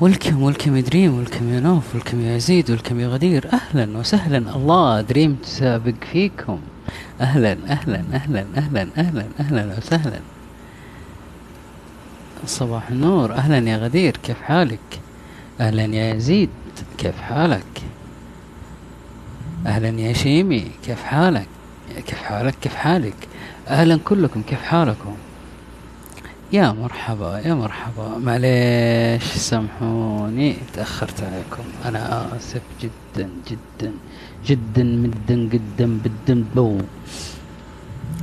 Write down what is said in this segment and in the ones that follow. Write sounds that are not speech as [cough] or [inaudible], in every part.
ولكم ولكم يا دريم ولكم يا نوف ولكم يا يزيد ولكم يا غدير أهلا وسهلا الله دريم تسابق فيكم أهلا أهلا أهلا أهلا أهلا أهلا وسهلا صباح النور أهلا يا غدير كيف حالك أهلا يا يزيد كيف حالك أهلا يا شيمي كيف حالك كيف حالك كيف حالك أهلا كلكم كيف حالكم يا مرحبا يا مرحبا. معليش سامحوني تأخرت عليكم. أنا آسف جدا جدا جدا مدا قدا بالدم بو.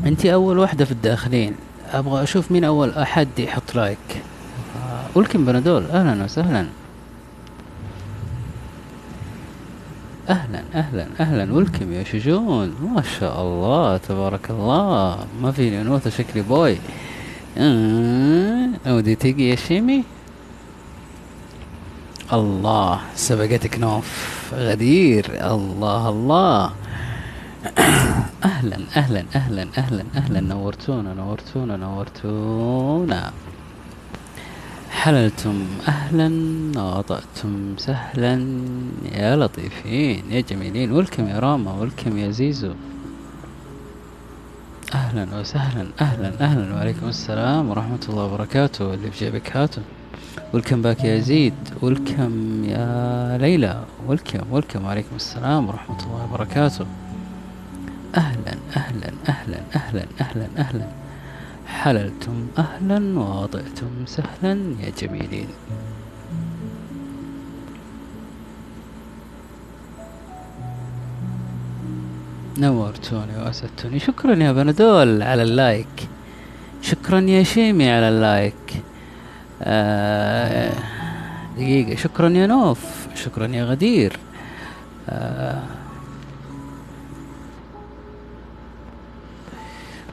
أنتي أول واحدة في الداخلين. أبغى أشوف مين أول أحد يحط لايك. آه، ولكم بنادول. أهلا وسهلا. أهلا أهلا أهلا. ولكم يا شجون. ما شاء الله تبارك الله. ما فيني انوثه شكلي بوي. آه، ودي تيجي يا شيمي. الله سبقتك نوف غدير. الله الله. [coughs] أهلا أهلا أهلا أهلا أهلا. نورتونا نورتونا نورتونا. حللتم أهلا وطأتم سهلا. يا لطيفين يا جميلين. ولكم يا راما ولكم يا زيزو. أهلا وسهلا أهلا أهلا. وعليكم السلام ورحمة الله وبركاته. اللي في جيبك هاته ولكم باك يا زيد. ولكم يا ليلى. ولكم ولكم وعليكم السلام ورحمة الله وبركاته. أهلا أهلا أهلا أهلا أهلا أهلا. حللتم أهلا وطئتم سهلا يا جميلين. نورتوني وأسعدتوني. شكرا يا بندول على ال like. شكرا يا شيمي على ال like. آه دقيقة. شكرا يا نوف. شكرا يا غدير. آه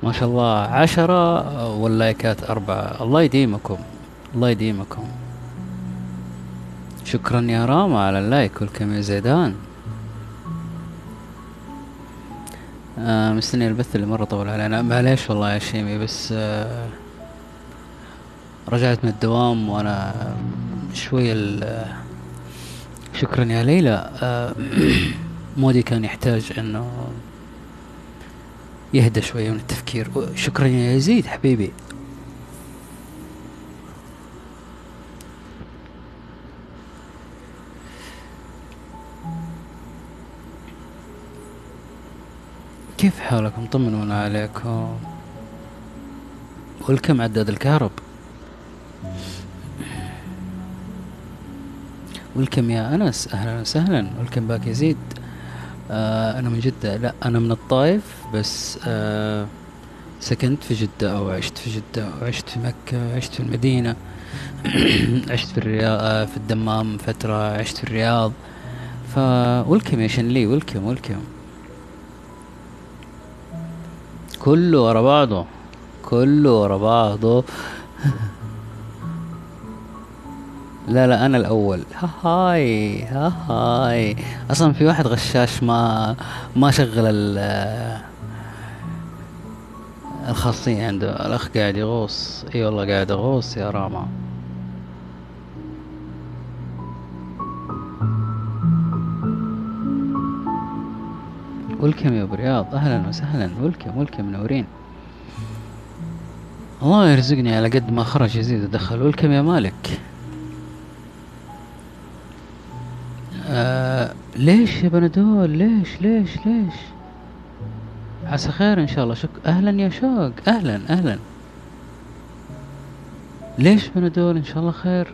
ما شاء الله. عشرة واللايكات أربعة. الله يديمكم. الله يديمكم. شكرا يا راما على ال like welcome يا زيدان. آه مستني البث اللي مرة طول علينا. معليش والله يا شيمي بس آه رجعت من الدوام وأنا شوية شكرا يا ليلى. آه [clears throat] مودي كان يحتاج إنه يهدى شوية من التفكير. شكرا يا يزيد حبيبي. كيف حالكم؟ طمنونا عليكم. والكم عداد الكهرب؟ والكم يا أنس؟ أهلا وسهلا. والكم باك يزيد آه أنا من جدة. لا أنا من الطائف بس آه سكنت في جدة أو عشت في جدة أو عشت في مكة عشت في المدينة [clears throat] عشت في الرياض آه في الدمام فترة عشت في الرياض. ف ولكم يا شنلي؟ ولكم ولكم كله ورا بعضه كله ورا بعضه. [laughs] لا لا أنا الأول. هاي هاي. أصلا في واحد غشاش ما ما شغل ال الخاصية عنده. الأخ قاعد يغوص. إي والله قاعد اغوص يا راما. ولكم يا برياض أهلا وسهلا. ولكم ولكم منورين الله يرزقني على قد ما خرج يزيد ودخل ولكم يا مالك. آه ليش يا بندول ليش ليش ليش؟ عسى خير إن شاء الله. شك أهلا يا شوق. أهلا أهلا. ليش بندول إن شاء الله خير.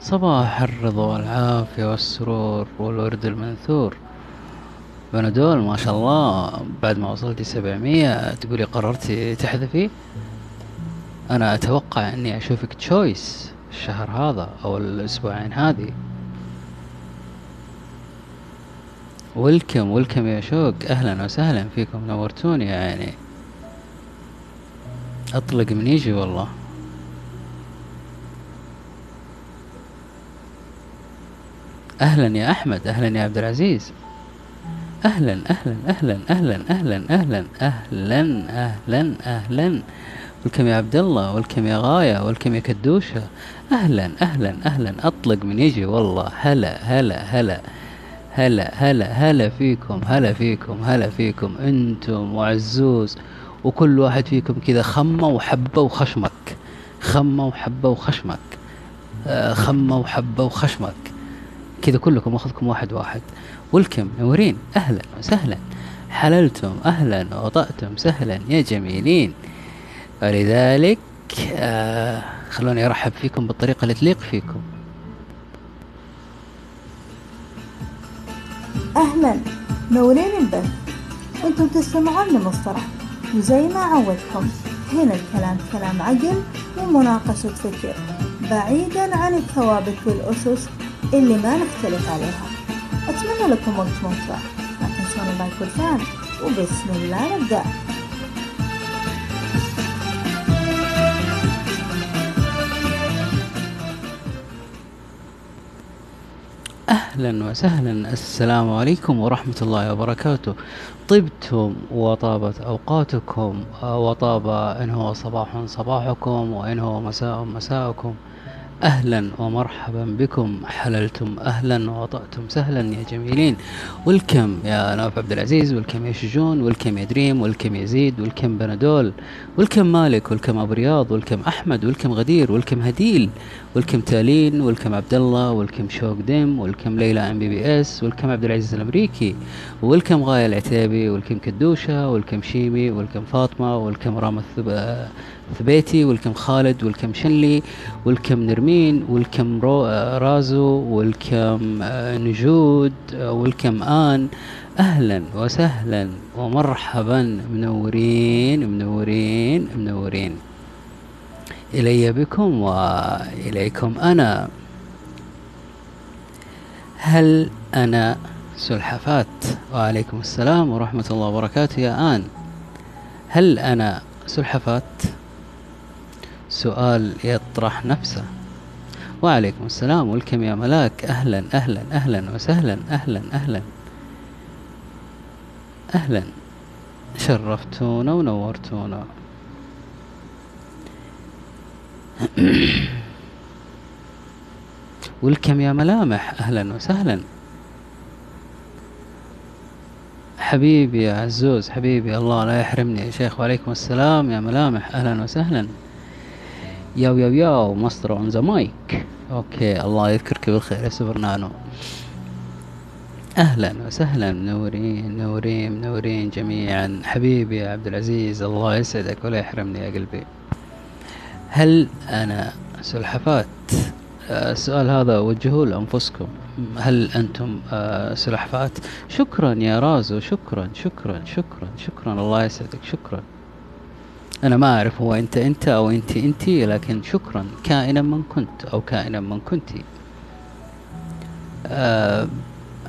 صباح الرضا والعافية والسرور والورد المنثور. بندول ما شاء الله بعد ما وصلتي سبعمية تقولي قررتي تحذفي؟ أنا أتوقع إني أشوفك تشويس الشهر هذا أو الأسبوعين هذه. ولكم ولكم يا شوق. أهلا وسهلا فيكم نورتوني يا عيني أطلق من يجي والله. أهلا يا أحمد أهلا يا عبد العزيز. أهلا أهلا أهلا أهلا أهلا أهلا أهلا أهلا أهلا. ولكم يا عبد الله ولكم يا غاية ولكم يا كدوشة. أهلا أهلا أهلا. أطلق من يجي والله. هلا هلا هلا. هلا هلا هلا فيكم هلا فيكم هلا فيكم. أنتم وعزوز وكل واحد فيكم كذا خمة وحبة وخشمك. خمة وحبة وخشمك. آه، خمة وحبة وخشمك. كذا كلكم أخذكم واحد واحد. ولكم نورين أهلا وسهلا. حللتم أهلا وطأتم سهلا يا جميلين. ولذلك آه خلوني أرحب فيكم بالطريقة اللي تليق فيكم. أهلا نورين البث أنتم تستمعون لمصطلح وزي ما عودكم هنا الكلام كلام عقل ومناقشة فكر بعيدا عن الثوابت والأسس اللي ما نختلف عليها. أتمنى لكم وقت ممتع. لا تنسون اللايك والفان وبسم الله نبدأ. أهلا وسهلا. السلام عليكم ورحمة الله وبركاته. طبتم وطابت أوقاتكم. وطاب إن هو صباح صباحكم وإن هو مساء مساءكم. أهلا ومرحبا بكم. حللتم أهلا وطأتم سهلا يا جميلين. والكم يا ناف عبد العزيز. والكم يا شجون. والكم يا دريم. والكم يا زيد. والكم بنادول. والكم مالك. والكم أبو رياض. والكم أحمد. والكم غدير. والكم هديل. welcome تالين. welcome عبد الله welcome شوق دم welcome ليلى MBBS. welcome عبد العزيز الأمريكي. welcome غاية العتيبي. welcome كدوشة. welcome شيمي. welcome فاطمة. welcome رام ثبيتي welcome خالد welcome شنلي welcome نرمين welcome رازو welcome آه، نجود welcome آن. أهلا وسهلا ومرحبا منورين منورين منورين. إلي بكم وإليكم أنا. هل أنا سلحفات وعليكم السلام ورحمة الله وبركاته يا آن. هل أنا سلحفات سؤال يطرح نفسه. وعليكم السلام والكم يا ملاك. أهلا أهلا أهلا وسهلا أهلا أهلا. أهلا. شرفتونا ونورتونا. [clears throat] welcome يا ملامح. أهلا وسهلا. حبيبي يا عزوز حبيبي الله لا يحرمني يا شيخ. وعليكم السلام يا ملامح. أهلا وسهلا. yo yo yo master on the mic okay الله يذكرك بالخير يا سوبر نانو. أهلا وسهلا منورين منورين منورين جميعا. حبيبي يا عبد العزيز الله يسعدك ولا يحرمني يا قلبي. هل أنا سلحفات آه، السؤال هذا وجهوه لأنفسكم. هل أنتم آه، سلحفات شكرا يا رازو شكرا شكرا شكرا شكرا. الله يسعدك شكرا. أنا ما أعرف هو أنت أنت أو أنت أنت لكن شكرا كائنا من كنت أو كائنا من كنت. آه،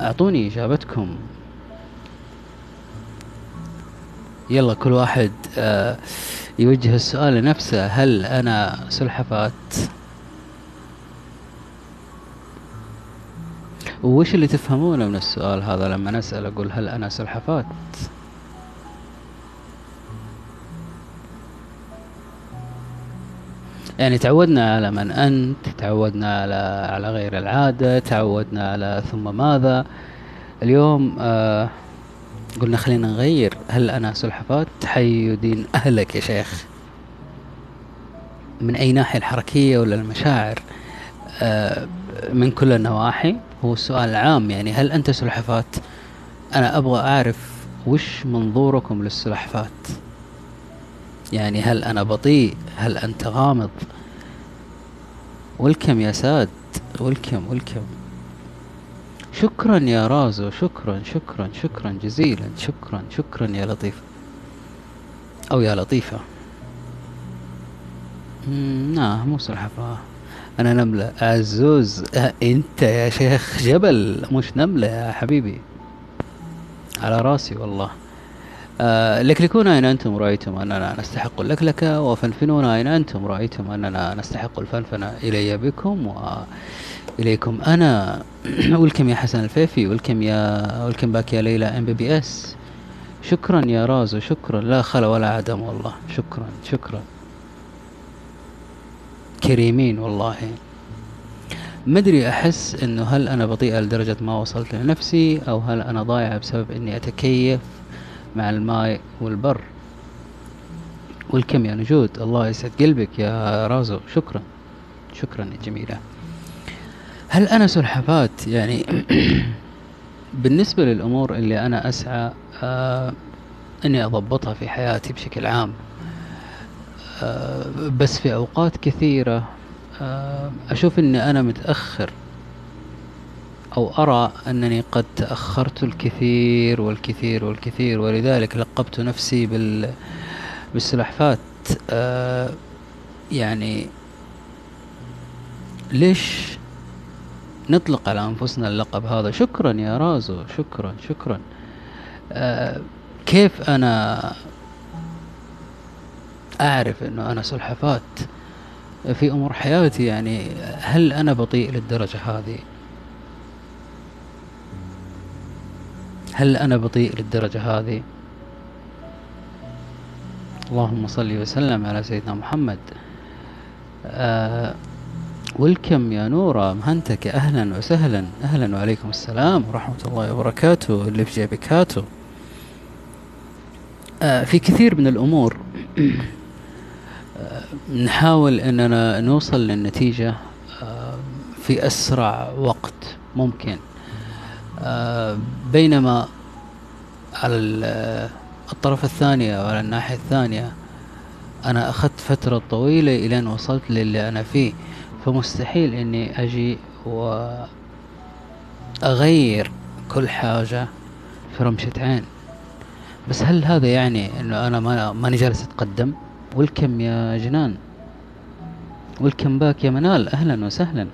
أعطوني إجابتكم. يلا كل واحد آه، يوجه السؤال لنفسه. هل أنا سلحفات وش اللي تفهمونه من السؤال هذا لما نسأل أقول هل أنا سلحفات يعني تعودنا على من أنت تعودنا على على غير العادة تعودنا على ثم ماذا. اليوم آه قلنا خلينا نغير. هل أنا سلحفاة؟ حي دين أهلك يا شيخ. من أي ناحية الحركية ولا المشاعر؟ آه من كل النواحي. هو السؤال العام يعني هل أنت سلحفاة؟ أنا أبغى أعرف وش منظوركم للسلحفات يعني هل أنا بطيء؟ هل أنت غامض؟ ولكم يا ساد؟ ولكم ولكم شكرا يا رازو شكرا شكرا شكرا جزيلا شكرا شكرا يا لطيفة أو يا لطيفة. نعم مو سلحفاة أنا نملة. عزوز أه أنت يا شيخ جبل. مش نملة يا حبيبي. على راسي والله. آه لكلكونا إن أنتم رأيتم أننا نستحق اللكلكة وفنفنونا إن أنتم رأيتم أننا نستحق الفنفنة؟ إلي بكم وإليكم أنا. [clears throat] welcome يا حسن الفيفي welcome يا welcome back يا ليلى MBBS شكرا يا رازو شكرا لا خلا ولا عدم والله. شكرا شكرا. كريمين والله. ما ادري أحس إنه هل أنا بطيئة لدرجة ما وصلت لنفسي أو هل أنا ضايعة بسبب إني أتكيف؟ مع الماء والبر والكم يا نجود. الله يسعد قلبك يا رازو. شكرا. شكرا يا جميلة. هل أنا سلحفات يعني [clears throat] بالنسبة للأمور اللي أنا أسعى آه أني أضبطها في حياتي بشكل عام آه بس في أوقات كثيرة آه أشوف أني أنا متأخر أو أرى أنني قد تأخرت الكثير والكثير والكثير ولذلك لقبت نفسي بال بالسلحفات آه يعني ليش نطلق على أنفسنا اللقب هذا؟ شكرا يا رازو شكرا شكرا. آه كيف أنا أعرف أنه أنا سلحفات في أمور حياتي؟ يعني هل أنا بطيء للدرجة هذه؟ هل أنا بطيء للدرجة هذه؟ اللهم صل وسلم على سيدنا محمد. آه ولكم يا نورة مهنتك أهلا وسهلا. أهلا وعليكم السلام ورحمة الله وبركاته. اللي في جيبك هاتو آه في كثير من الأمور. آه نحاول أننا نوصل للنتيجة آه في أسرع وقت ممكن. بينما على الطرف الثاني أو على الناحية الثانية أنا أخذت فترة طويلة إلى أن وصلت للي أنا فيه. فمستحيل إني أجي وأغير كل حاجة في رمشة عين. بس هل هذا يعني إنه أنا ما ماني جالس أتقدم؟ welcome يا جنان؟ welcome back يا منال؟ أهلا وسهلا.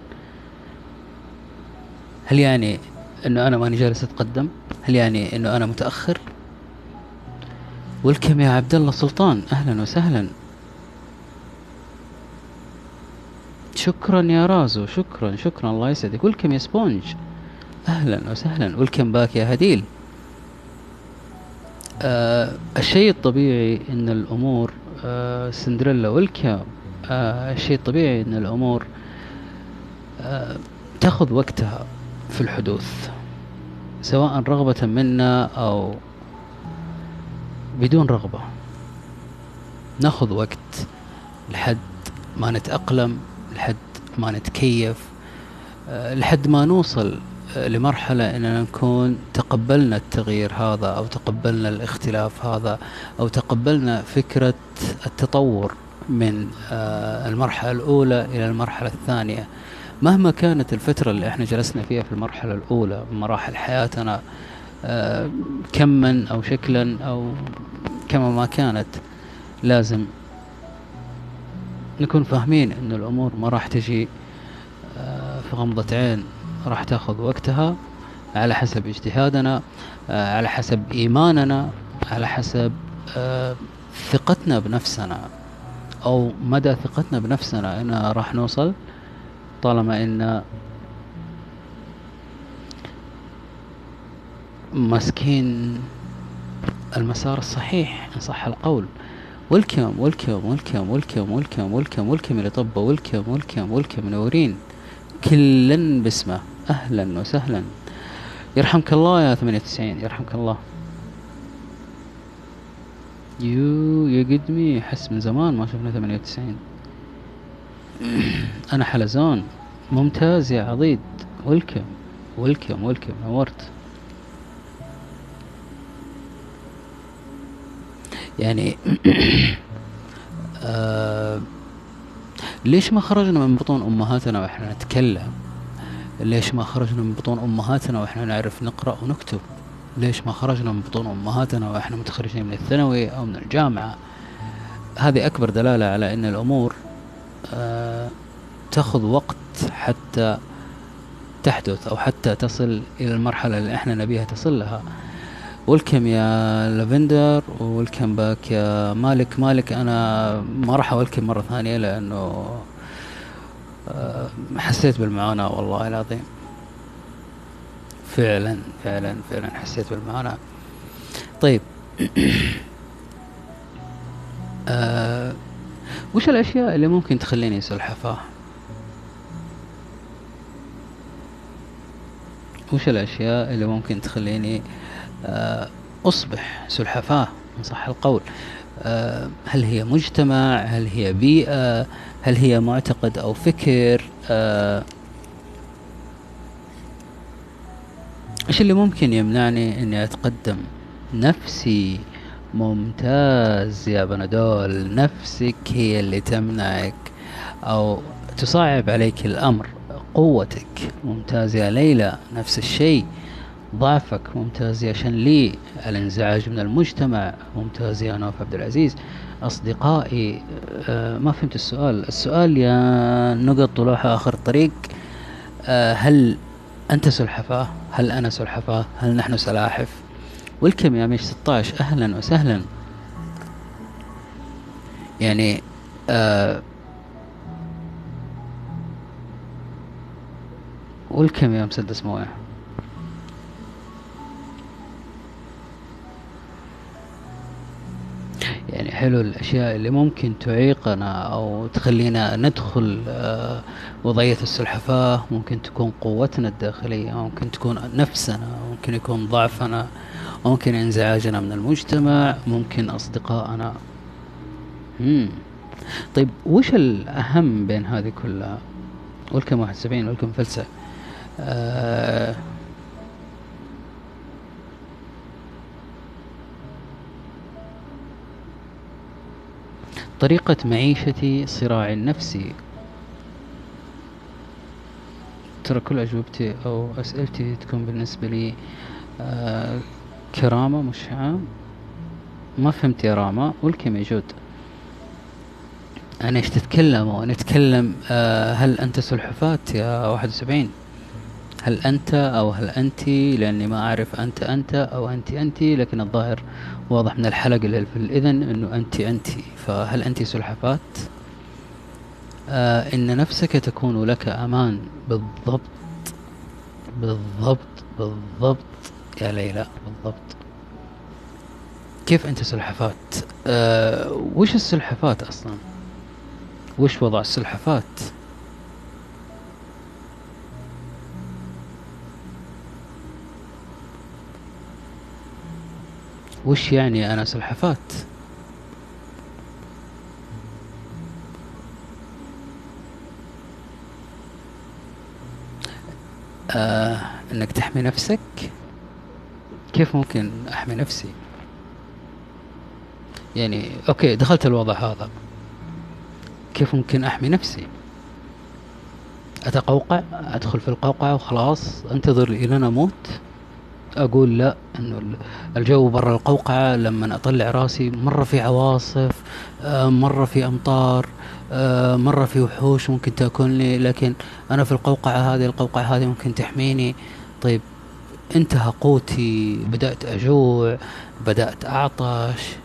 هل يعني إنه أنا ماني جالس أتقدم. هل يعني إنه أنا متأخر؟ welcome يا عبد الله سلطان أهلا وسهلا. شكرا يا رازو شكرا شكرا. الله يسعدك. welcome يا سبونج. أهلا وسهلا. ولكم باك يا هديل. آه الشيء الطبيعي إن الأمور آه سندريلا ولكم آه الشيء الطبيعي إن الأمور آه تأخذ وقتها. في الحدوث سواء رغبة منا أو بدون رغبة. ناخذ وقت لحد ما نتأقلم لحد ما نتكيف آه، لحد ما نوصل آه، لمرحلة أننا نكون تقبلنا التغيير هذا أو تقبلنا الاختلاف هذا أو تقبلنا فكرة التطور من آه، المرحلة الأولى إلى المرحلة الثانية. مهما كانت الفترة اللي إحنا جلسنا فيها في المرحلة الأولى مراحل حياتنا كما أو شكلا أو كما ما كانت لازم نكون فاهمين إن الأمور ما راح تجي آه، في غمضة عين راح تاخذ وقتها على حسب اجتهادنا آه، على حسب إيماننا على حسب آه، ثقتنا بنفسنا أو مدى ثقتنا بنفسنا إن راح نوصل. طالما إن ماسكين المسار الصحيح إن صح القول. ولكم ولكم ولكم ولكم ولكم ولكم ولكم اللي طبوا ولكم ولكم ولكم منورين. كلا باسمه. أهلا وسهلا. يرحمك الله يا ثمانية وتسعين. يرحمك الله. يو يا قدمي حس من زمان ما شفنا ثمانية وتسعين. أنا حلزون ممتاز يا عضيد. ولكم ولكم ولكم نورت يعني آه ليش ما خرجنا من بطون أمهاتنا وإحنا نتكلم؟ ليش ما خرجنا من بطون أمهاتنا وإحنا نعرف نقرأ ونكتب؟ ليش ما خرجنا من بطون أمهاتنا وإحنا متخرجين من الثانوي أو من الجامعة؟ هذه أكبر دلالة على إن الأمور آه تاخذ وقت حتى تحدث أو حتى تصل إلى المرحلة اللي إحنا نبيها تصل لها. ولكم يا لافندر وولكم باك يا مالك. مالك أنا ما راح اولكم مرة ثانية لأنه آه، حسيت بالمعاناة والله العظيم. فعلا فعلا فعلا حسيت بالمعاناة. طيب. [coughs] آه وش الأشياء اللي ممكن تخليني سلحفاة وش الأشياء اللي ممكن تخليني آه، أصبح سلحفاة إن صح القول. آه، هل هي مجتمع؟ هل هي بيئة؟ هل هي معتقد أو فكر؟ آه، إيش اللي ممكن يمنعني إني أتقدم نفسي؟ ممتاز يا بنادول نفسك هي اللي تمنعك أو تصعب عليك الأمر قوتك. ممتاز يا ليلى نفس الشيء. ضعفك ممتاز يا شنلي. الانزعاج من المجتمع ممتاز يا نوف عبد العزيز. أصدقائي آه ما فهمت السؤال. السؤال يا نقط طلوع آخر الطريق آه هل أنت سلحفاة؟ هل أنا سلحفاة؟ هل نحن سلاحف؟ والكم يا ميش 16 أهلا وسهلا. يعني آه والكم يا مسدس مويه يعني حلو الأشياء اللي ممكن تعيقنا أو تخلينا ندخل آه، وضعية السلحفاة. ممكن تكون قوتنا الداخلية ممكن تكون نفسنا ممكن يكون ضعفنا. ممكن انزعاجنا من المجتمع ممكن أصدقائنا. مم. طيب وش الأهم بين هذه كلها؟ واحد سبعين والكم فلسة. آه طريقة معيشتي صراعي النفسي ترى كل أجوبتي أو أسئلتي تكون بالنسبة لي آه كرامة مش عام. ما فهمت يا راما والكم يجود أنا إيش تتكلم؟ نتكلم آه هل أنت سلحفات يا واحد وسبعين؟ هل أنت أو هل أنت؟ لأني ما أعرف أنت أنت أو أنت أنت لكن الظاهر واضح من الحلقة اللي في الإذن أنه أنت أنت. فهل أنت سلحفات آه إن نفسك تكون لك أمان. بالضبط. بالضبط. بالضبط. يا ليلى بالضبط. كيف أنت سلحفات آه وش السلحفات أصلا؟ وش وضع السلحفات وش يعني أنا سلحفات آه إنك تحمي نفسك؟ كيف ممكن أحمي نفسي؟ يعني أوكي دخلت الوضع هذا. كيف ممكن أحمي نفسي؟ أتقوقع؟ أدخل في القوقعة وخلاص؟ أنتظر إلى أنا أموت؟ أقول لا إنه الجو برا القوقعة لما أطلع راسي مرة في عواصف آه، مرة في أمطار آه، مرة في وحوش ممكن تأكلني لكن أنا في القوقعة هذه القوقعة هذه ممكن تحميني. طيب انتهى قوتي بدأت أجوع بدأت أعطش.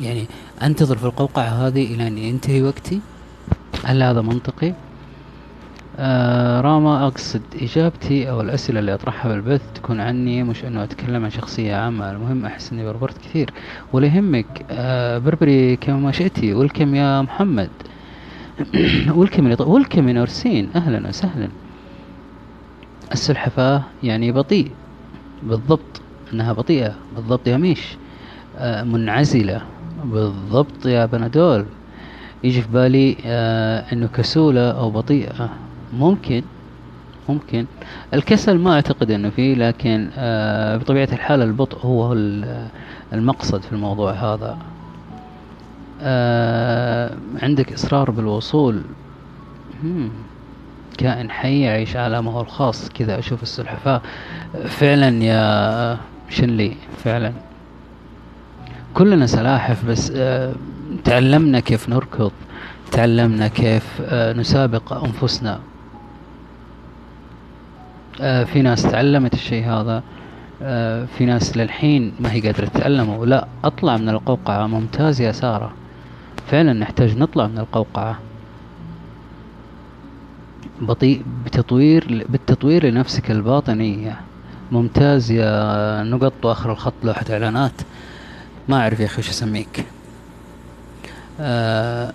يعني أنتظر في القوقعة هذه إلى أن ينتهي وقتي؟ هل هذا منطقي؟ آه راما أقصد إجابتي أو الأسئلة اللي أطرحها بالبث تكون عني مش أنه أتكلم عن شخصية عامة. المهم أحس أني بربرت كثير. ولا يهمك آه بربري كما ما شئتي ولكم يا محمد. [clears throat] ولكم ولكم يا نورسين. أهلا وسهلا. السلحفاة يعني بطيء. بالضبط أنها بطيئة. بالضبط يا ميش. آه منعزلة. بالضبط يا بنادول. يجي في بالي آه إنه كسولة أو بطيئة. ممكن ممكن. الكسل ما أعتقد إنه فيه لكن آه بطبيعة الحال البطء هو المقصد في الموضوع هذا. عندك إصرار بالوصول. كائن حي يعيش عالمه الخاص كذا أشوف السلحفاة. فعلا يا شنلي فعلا. كلنا سلاحف بس آه تعلمنا كيف نركض تعلمنا كيف آه نسابق أنفسنا. آه في ناس تعلمت الشيء هذا في ناس للحين ما هي قادرة تتعلمه. لا أطلع من القوقعة. ممتاز يا سارة. فعلا نحتاج نطلع من القوقعة. بطيء بتطوير بالتطوير لنفسك الباطنية. ممتاز يا نقط وآخر الخط لوحة إعلانات. ما أعرف يا أخي وش أسميك. آه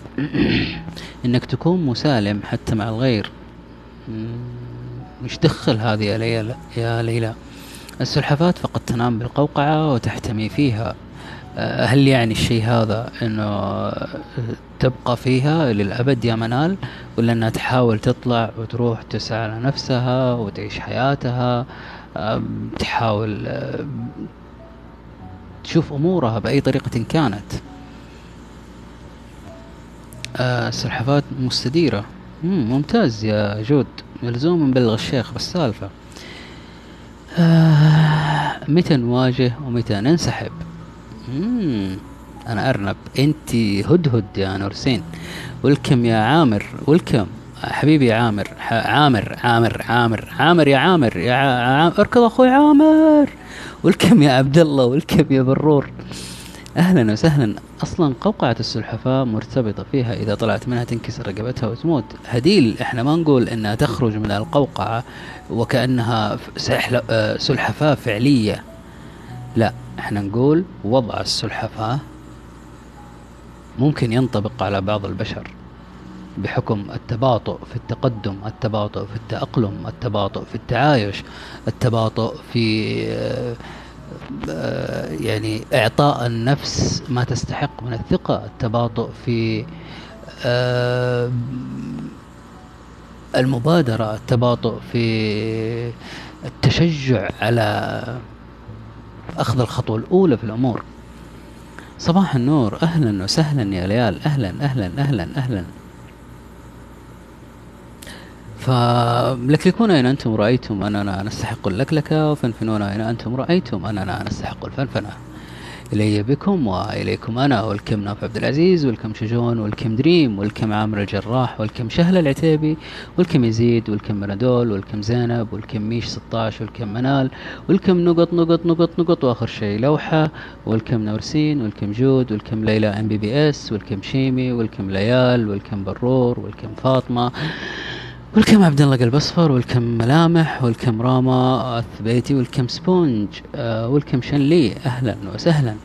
[clears throat] إنك تكون مسالم حتى مع الغير. مش دخل هذه يا ليلى؟ يا ليلى. السلحفات فقط تنام بالقوقعة وتحتمي فيها. آه، هل يعني الشيء هذا إنه تبقى فيها للأبد يا منال ولا إنها تحاول تطلع وتروح تسعى على نفسها وتعيش حياتها تحاول تشوف أمورها بأي طريقة كانت. آه، السلحفات مستديرة. ممتاز يا جود. ملزوم نبلغ الشيخ بالسالفة. آه متى نواجه ومتى ننسحب؟ مم. أنا أرنب. انت هدهد يا نورسين ولكم يا عامر؟ ولكم حبيبي عامر. عامر عامر عامر عامر يا عامر. يا عامر اركض أخوي عامر. ولكم يا عبد الله؟ ولكم يا برور. أهلا وسهلا. أصلا قوقعة السلحفاة مرتبطة فيها. إذا طلعت منها تنكسر رقبتها وتموت. هديل إحنا ما نقول إنها تخرج من القوقعة وكأنها آه، سلحفاة فعلية. لا إحنا نقول وضع السلحفاة ممكن ينطبق على بعض البشر بحكم التباطؤ في التقدم التباطؤ في التأقلم التباطؤ في التعايش التباطؤ في آه، يعني إعطاء النفس ما تستحق من الثقة التباطؤ في آه، المبادرة التباطؤ في التشجع على أخذ الخطوة الأولى في الأمور. صباح النور. أهلا وسهلا يا ليال. أهلا أهلا أهلا أهلا. فلكلكونا إن أنتم؟ رأيتم أننا نستحق اللكلكة. وفنفنونا إن أنتم؟ رأيتم أننا نستحق الفنفنة. إلي بكم وإليكم أنا welcome نوف عبد العزيز welcome شجون welcome دريم welcome عامر الجراح welcome شهلة العتيبي welcome يزيد welcome بنادول welcome زينب welcome ميش 16 welcome منال welcome نقط نقط نقط نقط وآخر شيء لوحة welcome نورسين welcome جود welcome ليلى MBBS welcome شيمي welcome ليال welcome برور welcome فاطمة والكم عبد الله قلب أصفر والكم ملامح والكم راما الثبيتي والكم سبونج آه والكم شنلي. أهلا وسهلا.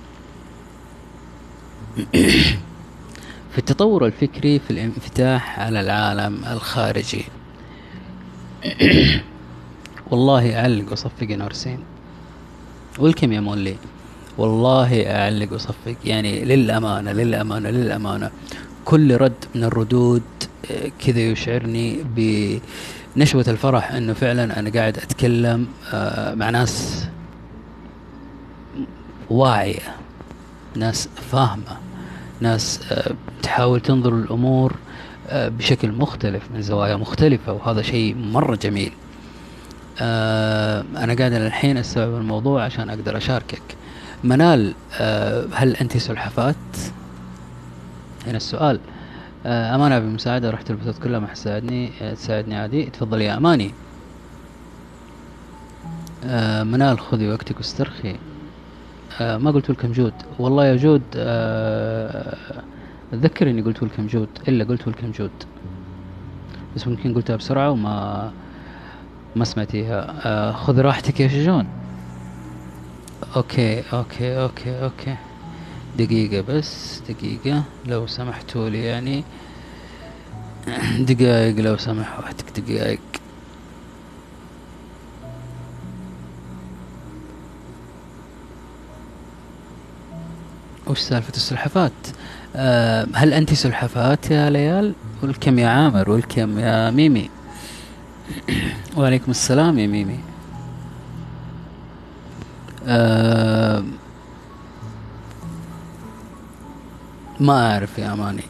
في التطور الفكري في الانفتاح على العالم الخارجي. والله أعلق وصفق نورسين والكم يا مولي. والله أعلق وصفق يعني للأمانة للأمانة للأمانة. كل رد من الردود كذا يشعرني بنشوة الفرح إنه فعلا أنا قاعد أتكلم آه، مع ناس واعية ناس فاهمة ناس آه، تحاول تنظر للأمور آه، بشكل مختلف من زوايا مختلفة وهذا شيء مرة جميل. أنا قاعد الحين أستوعب الموضوع عشان أقدر أشاركك. منال هل أنت سلحفات؟ هنا السؤال. أمانة بمساعده رحت البثوث كلها ما حساعدني آه، تساعدني عادي. تفضل يا أماني. آه، منال خذي وقتك واسترخي. ما قلت welcome جود. والله يا جود اتذكر اني قلت welcome جود إلا قلت welcome جود. بس ممكن قلتها بسرعة وما ما سمعتيها. خذ راحتك يا شجون. okay okay okay okay. دقيقة بس دقيقة. لو سمحتوا لي يعني. [clears throat] دقائق لو سمح وقتك دقائق وش سالفة السلحفات؟ أه هل أنت سلحفات يا ليال؟ والكم يا عامر؟ والكم يا ميمي؟ [clears throat] وعليكم السلام يا ميمي. أه ما أعرف يا أماني.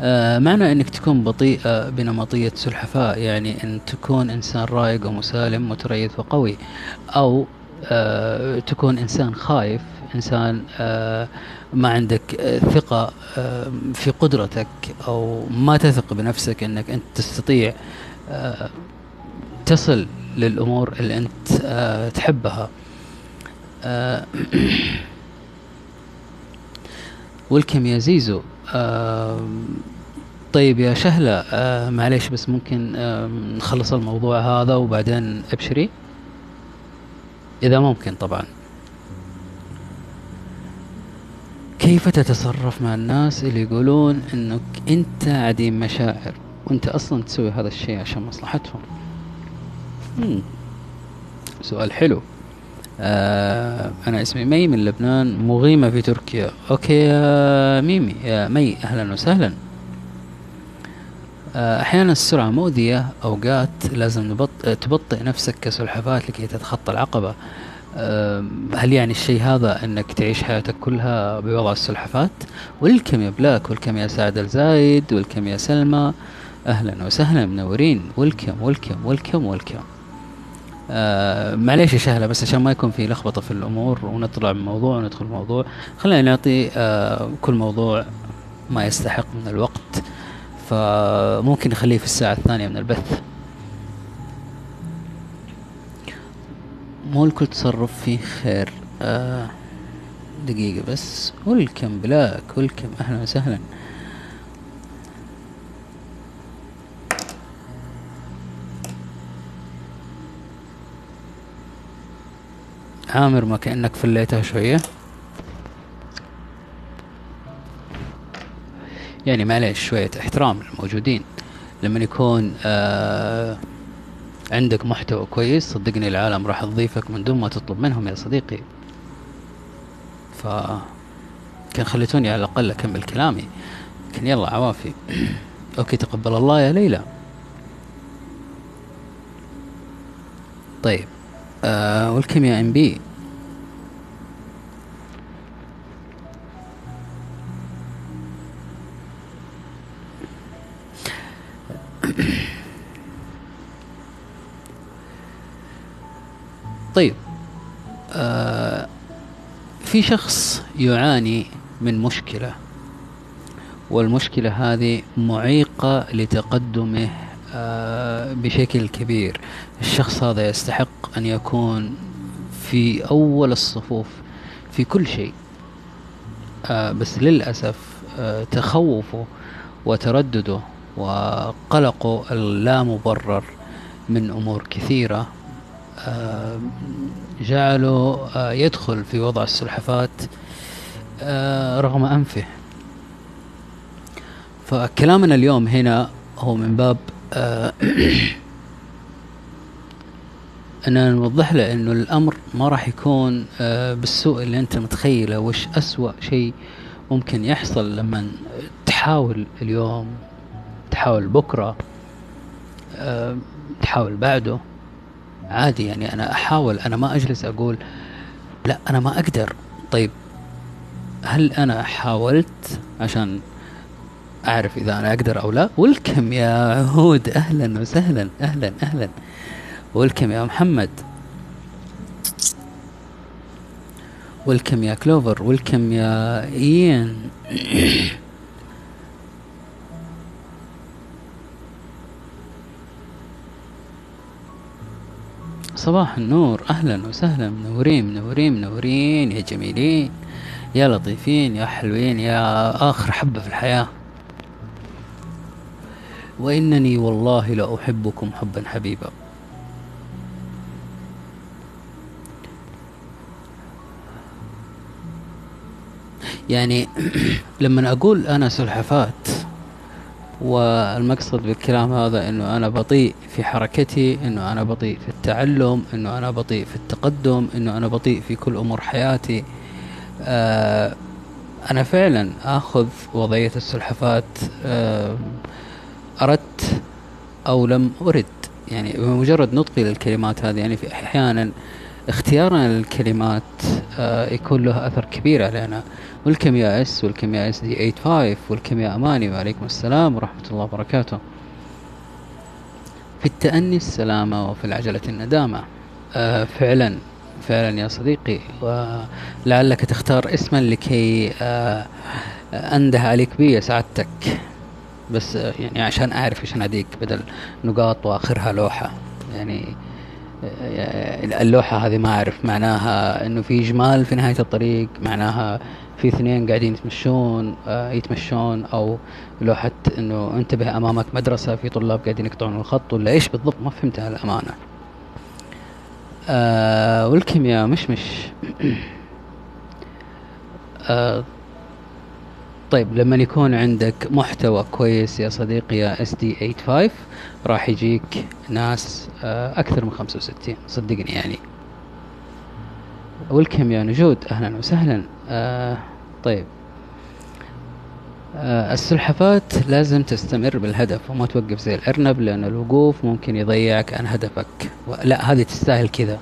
آه معنى أنك تكون بطيئة بنمطية سلحفاء يعني أن تكون إنسان رايق ومسالم متريث وقوي أو آه تكون إنسان خايف إنسان آه ما عندك آه ثقة آه في قدرتك أو ما تثق بنفسك أنك أنت تستطيع آه تصل للأمور اللي أنت آه تحبها. [clears throat] ولكم يا زيزو. طيب يا شهلة معليش بس ممكن نخلص الموضوع هذا وبعدين أبشري؟ إذا ممكن طبعا. كيف تتصرف مع الناس اللي يقولون إنك أنت عديم مشاعر وأنت أصلا تسوي هذا الشيء عشان مصلحتهم. سؤال حلو. آه أنا اسمي مي من لبنان مقيمة في تركيا. okay يا ميمي يا مي أهلا وسهلا. آه أحيانا السرعة مؤذية أوقات لازم نبط... تبطئ نفسك كسلحفاة لكي تتخطى العقبة. آه هل يعني الشيء هذا أنك تعيش حياتك كلها بوضع السلحفاة؟ والكم يا بلاك والكم يا سعد الزايد والكم يا سلمى. أهلا وسهلا منورين. والكم والكم والكم والكم. آه معليش يا شهلة بس عشان ما يكون في لخبطة في الأمور ونطلع من موضوع وندخل موضوع خلينا نعطي آه كل موضوع ما يستحق من الوقت فممكن نخليه في الساعة الثانية من البث. مو الكل تصرف فيه خير. آه دقيقة بس. ولكم بلاك ولكم أهلا وسهلا. عامر ما كأنك فليتها شوية. يعني معليش شوية احترام للموجودين. لما يكون آه عندك محتوى كويس صدقني العالم راح تضيفك من دون ما تطلب منهم يا صديقي. ف كان خليتوني على الأقل أكمل كلامي. لكن يلا عوافي. [clears throat] okay تقبل الله يا ليلى. طيب. آه welcome يا MB. طيب آه في شخص يعاني من مشكلة والمشكلة هذه معيقة لتقدمه بشكل كبير. الشخص هذا يستحق أن يكون في أول الصفوف في كل شيء آه بس للأسف آه تخوفه وتردده وقلقه اللامبرر من أمور كثيرة آه جعله يدخل في وضع السلحفات رغم أنفه. فكلامنا اليوم هنا هو من باب آه [clears throat] اننا نوضح له إنه الأمر ما راح يكون آه بالسوء اللي أنت متخيله وش أسوأ شيء ممكن يحصل لما تحاول اليوم تحاول بكرة آه تحاول بعده. عادي يعني أنا أحاول أنا ما أجلس أقول لا أنا ما أقدر. طيب هل أنا حاولت عشان أعرف إذا أنا أقدر أو لا. ولكم يا عهود أهلا وسهلا أهلا أهلا. ولكم يا محمد. ولكم يا كلوفر. ولكم يا إيان. صباح النور. أهلا وسهلا. منورين منورين منورين. يا جميلين. يا لطيفين يا حلوين يا آخر حبة في الحياة. وإنني والله لأحبكم حبا حبيبا. يعني [clears throat] لما أقول أنا سلحفات والمقصد بالكلام هذا إنه أنا بطيء في حركتي إنه أنا بطيء في التعلم إنه أنا بطيء في التقدم إنه أنا بطيء في كل أمور حياتي. آه أنا فعلا آخذ وضعية السلحفات آه أردت أو لم أرد. يعني بمجرد نطقي للكلمات هذه يعني في أحيانا اختيارنا للكلمات آه يكون له أثر كبير علينا. والكيمياء إس والكيمياء إس دي 85 والكيمياء أماني وعليكم السلام ورحمة الله وبركاته. في التأني السلامة وفي العجلة الندامة آه فعلا فعلا يا صديقي. ولعلك تختار اسما لكي آه أنده عليك بي سعادتك. بس يعني عشان أعرف إيش اناديك بدل نقاط وأخرها لوحة. يعني اللوحة هذه ما أعرف معناها إنه في جمال في نهاية الطريق معناها في اثنين قاعدين يتمشون آه يتمشون أو لوحة إنه انتبه أمامك مدرسة في طلاب قاعدين يقطعون الخط ولا إيش بالضبط؟ ما فهمتها الأمانة آه والكيمياء مش مش. [clears throat] آه طيب لما يكون عندك محتوى كويس يا صديقي يا اس دي 85 راح يجيك ناس آه، أكثر من 65 صدقني يعني. ويلكم يا نجود؟ أهلا وسهلا. آه طيب. آه السلحفات لازم تستمر بالهدف وما توقف زي الأرنب لأن الوقوف ممكن يضيعك عن هدفك. لا هذه تستاهل كذا.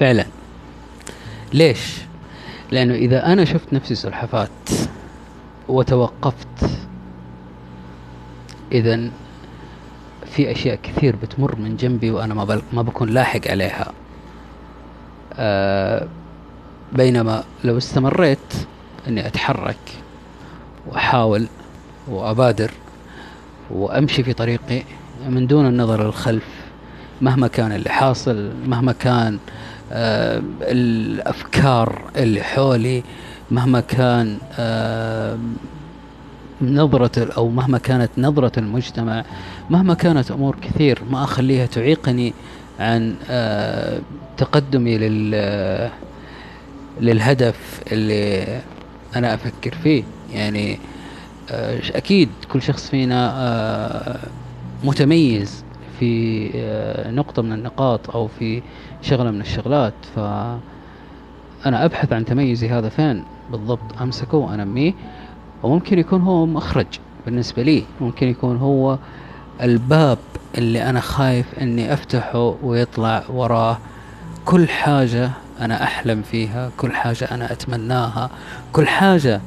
فعلا. ليش؟ لأنه إذا أنا شفت نفسي سلحفات وتوقفت اذا في أشياء كثير بتمر من جنبي وأنا ما ما بكون لاحق عليها. أه بينما لو استمريت إني أتحرك وأحاول وأبادر وأمشي في طريقي من دون النظر للخلف مهما كان اللي حاصل مهما كان آه الأفكار اللي حولي مهما كان آه نظرة أو مهما كانت نظرة المجتمع مهما كانت أمور كثير ما أخليها تعيقني عن آه تقدمي لل للهدف اللي أنا أفكر فيه. يعني آه أكيد كل شخص فينا آه متميز في آه نقطة من النقاط أو في شغلة من الشغلات فأنا أبحث عن تميزي هذا فين بالضبط أمسكه وأنميه وممكن يكون هو مخرج بالنسبة لي ممكن يكون هو الباب اللي أنا خايف أني أفتحه ويطلع وراه. كل حاجة أنا أحلم فيها كل حاجة أنا أتمناها كل حاجة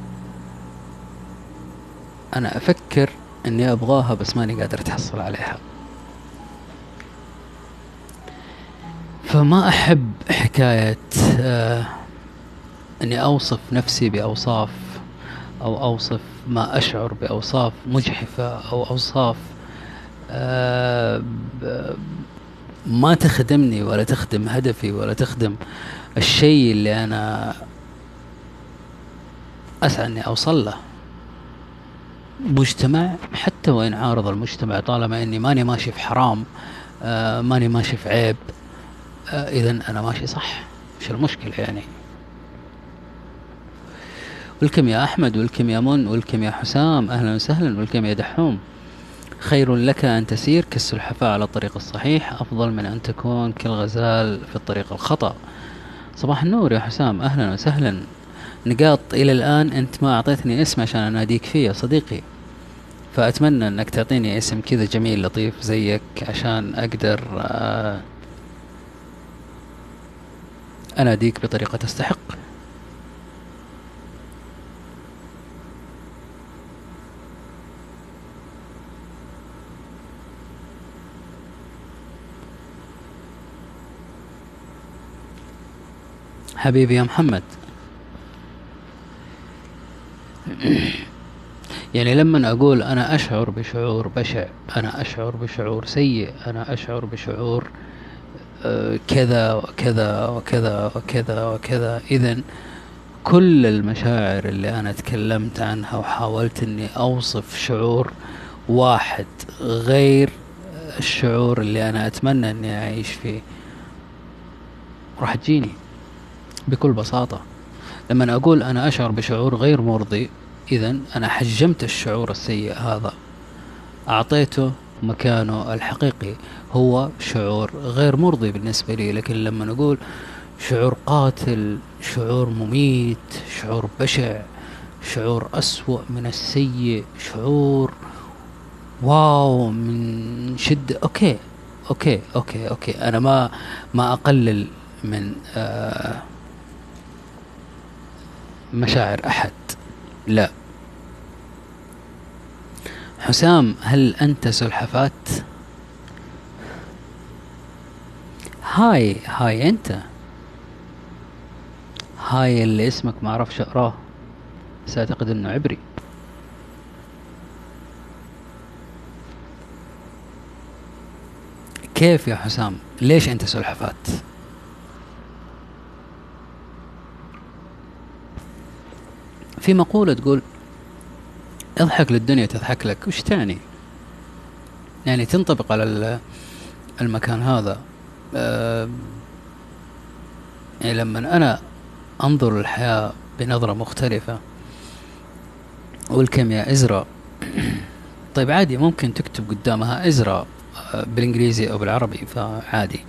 أنا أفكر أني أبغاها بس ماني قادر أتحصل عليها. فما أحب حكاية آه أني أوصف نفسي بأوصاف أو أوصف ما أشعر بأوصاف مجحفة أو أوصاف آه، ما تخدمني ولا تخدم هدفي ولا تخدم الشيء اللي أنا أسعى أني أوصل له. مجتمع حتى وإن عارض المجتمع طالما أني ماني ماشي في حرام آه، ماني ماشي في عيب إذا أنا ماشي صح. مش المشكلة يعني. ولكم يا أحمد ولكم يا من ولكم يا حسام أهلا وسهلا ولكم يا دحوم. خير لك أن تسير كالسلحفاة على الطريق الصحيح. أفضل من أن تكون كالغزال في الطريق الخطأ. صباح النور يا حسام أهلا وسهلا. نقاط إلى الآن أنت ما أعطيتني اسم عشان أناديك فيه يا صديقي. فأتمنى أنك تعطيني اسم كذا جميل لطيف زيك عشان أقدر آه، أناديك بطريقة تستحق. حبيبي يا محمد. يعني لما أقول أنا أشعر بشعور بشع أنا أشعر بشعور سيء أنا أشعر بشعور كذا وكذا وكذا وكذا وكذا. إذا كل المشاعر اللي أنا تكلمت عنها وحاولت أني أوصف شعور واحد غير الشعور اللي أنا أتمنى أني أعيش فيه راح تجيني بكل بساطة. لما أقول أنا أشعر بشعور غير مرضي إذا أنا حجمت الشعور السيء هذا أعطيته مكانه الحقيقي هو شعور غير مرضي بالنسبة لي. لكن لما نقول شعور قاتل شعور مميت شعور بشع شعور أسوأ من السيء شعور wow من شدة okay okay okay okay. أنا ما ما أقلل من آه مشاعر أحد. لا. حسام هل أنت سلحفات هاي هاي أنت. هاي اللي اسمك ما أعرفش أقراه. سأعتقد أنه عبري. كيف يا حسام؟ ليش أنت سلحفات في مقولة تقول اضحك للدنيا تضحك لك. وش تعني؟ يعني تنطبق على المكان هذا. آه يعني لما أنا أنظر للحياة بنظرة مختلفة والكيمياء إزرا. [clears throat] طيب عادي ممكن تكتب قدامها إزرا آه، بالإنجليزي أو بالعربي فعادي.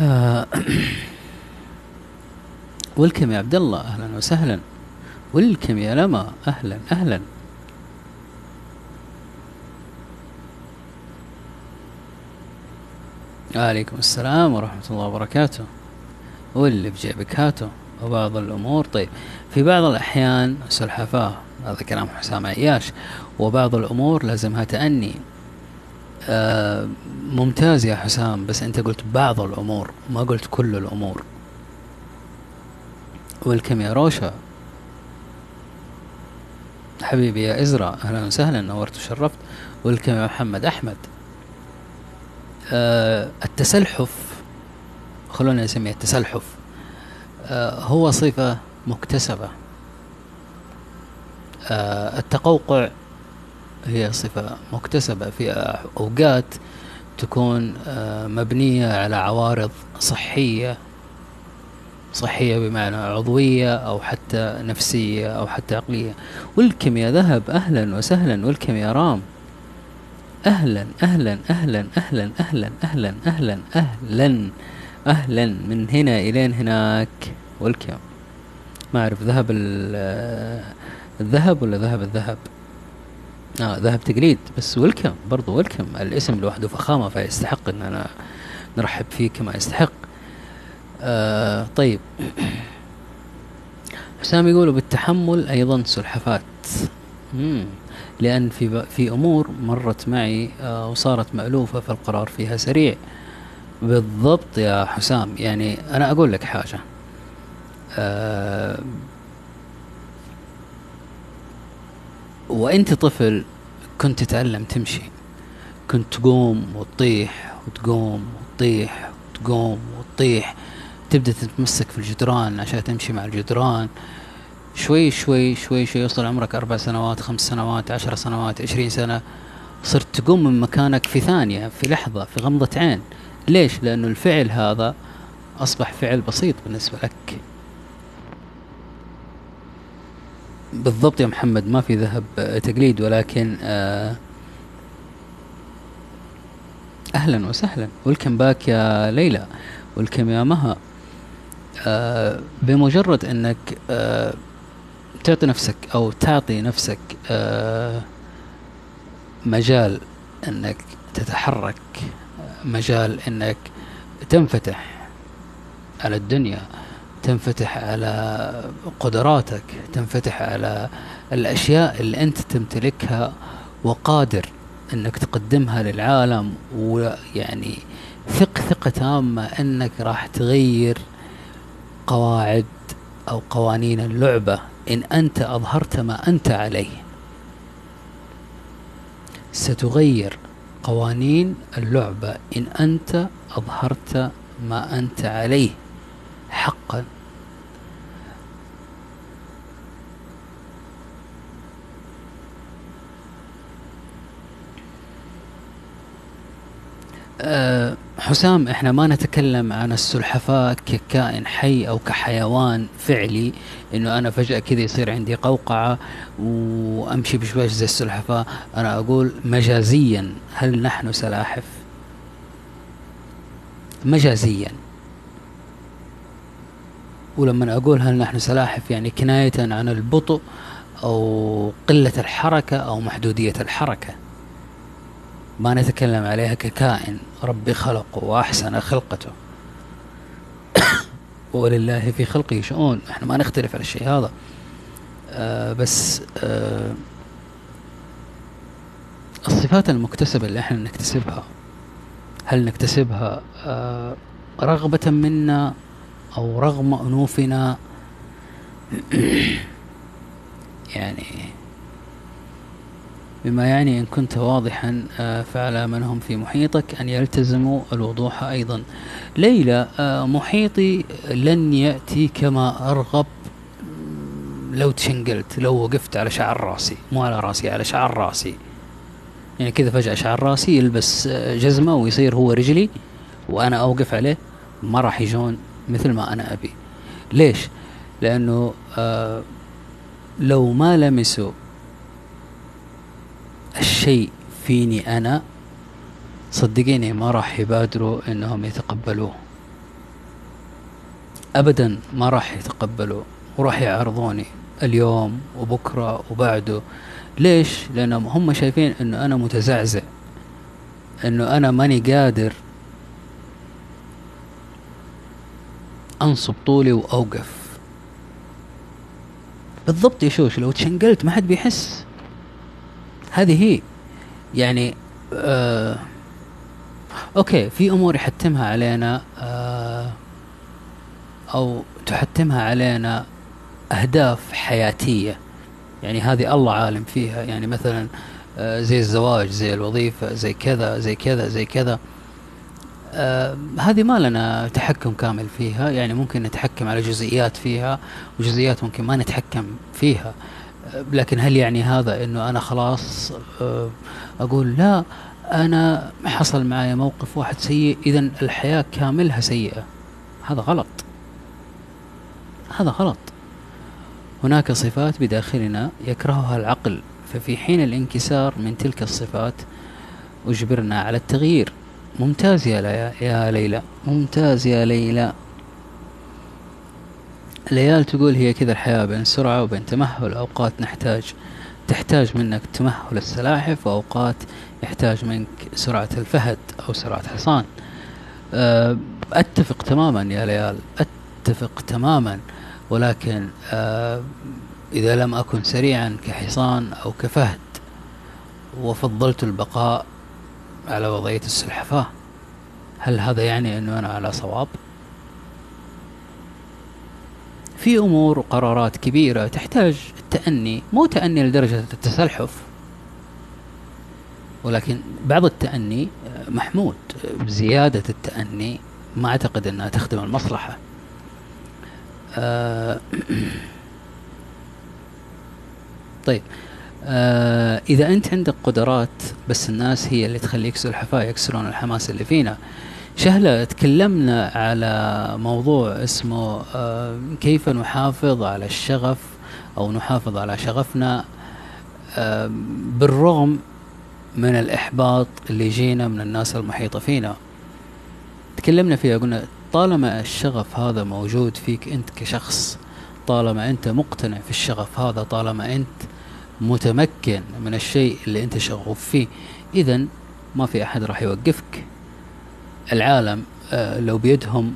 آه [clears throat] ولكم يا عبد الله أهلا وسهلا. ولكم يا لما. أهلا أهلا. عليكم السلام ورحمة الله وبركاته. واللي في جيبك هاته وبعض الأمور. طيب في بعض الأحيان سلحفاة هذا كلام حسام عياش وبعض الأمور لازمها تأني. آه ممتاز يا حسام بس أنت قلت بعض الأمور ما قلت كل الأمور. ويلكم يا روشا. حبيبي يا إزرا أهلا وسهلا نورت وشرفت. ويلكم يا محمد أحمد. آه التسلحف خلونا نسميه التسلحف آه هو صفة مكتسبة. آه التقوقع هي صفة مكتسبة في أوقات تكون آه مبنية على عوارض صحية صحية بمعنى عضوية أو حتى نفسية أو حتى عقلية. والكيمياء ذهب أهلا وسهلا. والكيمياء رام أهلا أهلا أهلا أهلا أهلا أهلا أهلا أهلا أهلا. من هنا إلين هناك. والكم ما أعرف ذهب الذهب ولا ذهب الذهب؟ آه ذهب تقليد. بس ويلكم برضو ويلكم الاسم لوحده فخامة فيستحق أن أنا نرحب فيه كما يستحق. آه طيب. حسام يقول بالتحمل أيضا سلحفات مم. لأن في في أمور مرت معي آه وصارت مألوفة فالقرار فيها سريع. بالضبط يا حسام يعني أنا أقول لك حاجة. آه وأنت طفل كنت تتعلم تمشي. كنت تقوم وتطيح وتقوم وتطيح وتقوم وتطيح. تبدأ تتمسك في الجدران عشان تمشي مع الجدران. شوي شوي شوي شوي يوصل عمرك أربع سنوات خمس سنوات عشر سنوات عشرين سنة. صرت تقوم من مكانك في ثانية في لحظة في غمضة عين. ليش؟ لأنه الفعل هذا أصبح فعل بسيط بالنسبة لك. بالضبط يا محمد ما في ذهب تقليد ولكن آه أهلا وسهلا. ولكم باك يا ليلى. ولكم يا مها. بمجرد أنك آه تعطي نفسك أو تعطي نفسك آه مجال أنك تتحرك مجال إنك تنفتح على الدنيا تنفتح على قدراتك تنفتح على الأشياء اللي أنت تمتلكها وقادر إنك تقدمها للعالم ويعني ثق ثقة تامة إنك راح تغير قواعد أو قوانين اللعبة إن أنت أظهرت ما أنت عليه. ستغير قوانين اللعبة إن أنت أظهرت ما أنت عليه حقا. أه حسام إحنا ما نتكلم عن السلحفاة ككائن حي أو كحيوان فعلي إنه أنا فجأة كذا يصير عندي قوقعة وأمشي بشويش زي السلحفاة. أنا أقول مجازيا هل نحن سلاحف؟ مجازيا. ولما أقول هل نحن سلاحف يعني كناية عن البطء أو قلة الحركة أو محدودية الحركة. ما نتكلم عليها ككائن. ربي خلقه وأحسن خلقته. [coughs] ولله في خلقه شؤون. إحنا ما نختلف على الشيء هذا. آه بس آه الصفات المكتسبة اللي إحنا نكتسبها هل نكتسبها آه رغبة منا أو رغم أنوفنا؟ [coughs] يعني بما يعني إن كنت واضحا آه، فعلى من هم في محيطك أن يلتزموا الوضوح أيضا. ليلى آه، محيطي لن يأتي كما أرغب. لو تشنقلت لو وقفت على شعر راسي مو على راسي على شعر راسي. يعني كذا فجأة شعر راسي يلبس آه، جزمة ويصير هو رجلي وأنا أوقف عليه. ما راح يجون مثل ما أنا أبي. ليش؟ لأنه لو ما لمسوا الشيء فيني أنا؟ صدقيني ما راح يبادروا إنهم يتقبلوه. ابدا ما راح يتقبلوا وراح يعرضوني اليوم وبكرة وبعده. ليش؟ لأنهم هم شايفين إنه أنا متزعزع إنه أنا ماني قادر أنصب طولي وأوقف. بالضبط يا شوش لو تشنقلت ما حد بيحس. هذه هي. يعني آه أوكي في أمور يحتمها علينا آه أو تحتمها علينا أهداف حياتية. يعني هذه الله عالم فيها. يعني مثلا آه زي الزواج زي الوظيفة زي كذا زي كذا زي كذا. آه هذه ما لنا تحكم كامل فيها. يعني ممكن نتحكم على جزئيات فيها وجزئيات ممكن ما نتحكم فيها. لكن هل يعني هذا إنه أنا خلاص آه أقول لا أنا حصل معي موقف واحد سيء اذا الحياة كاملها سيئة. هذا غلط. هذا غلط. هناك صفات بداخلنا يكرهها العقل ففي حين الانكسار من تلك الصفات أجبرنا على التغيير. ممتاز يا, يا ليلى. ممتاز يا ليلى. ليال تقول هي كذا الحياة بين سرعة وبين تمهل أوقات نحتاج تحتاج منك تمهل السلاحف وأوقات يحتاج منك سرعة الفهد أو سرعة حصان أه، أتفق تماما يا ليال أتفق تماما ولكن أه، إذا لم أكن سريعا كحصان أو كفهد وفضلت البقاء على وضعية السلحفاة هل هذا يعني أنه أنا على صواب؟ في أمور وقرارات كبيرة تحتاج التأني مو تأني لدرجة التسلحف. ولكن بعض التأني محمود زيادة التأني ما أعتقد أنها تخدم المصلحة. آه [clears throat] طيب آه إذا أنت عندك قدرات بس الناس هي اللي تخليك سلحفاة يكسرون الحماس اللي فينا. شهلة تكلمنا على موضوع اسمه آه كيف نحافظ على الشغف أو نحافظ على شغفنا آه بالرغم من الإحباط اللي يجينا من الناس المحيطة فينا. تكلمنا فيها قلنا طالما الشغف هذا موجود فيك أنت كشخص طالما أنت مقتنع في الشغف هذا طالما أنت متمكن من الشيء اللي أنت شغوف فيه إذا ما في أحد راح يوقفك. العالم آه، لو بيدهم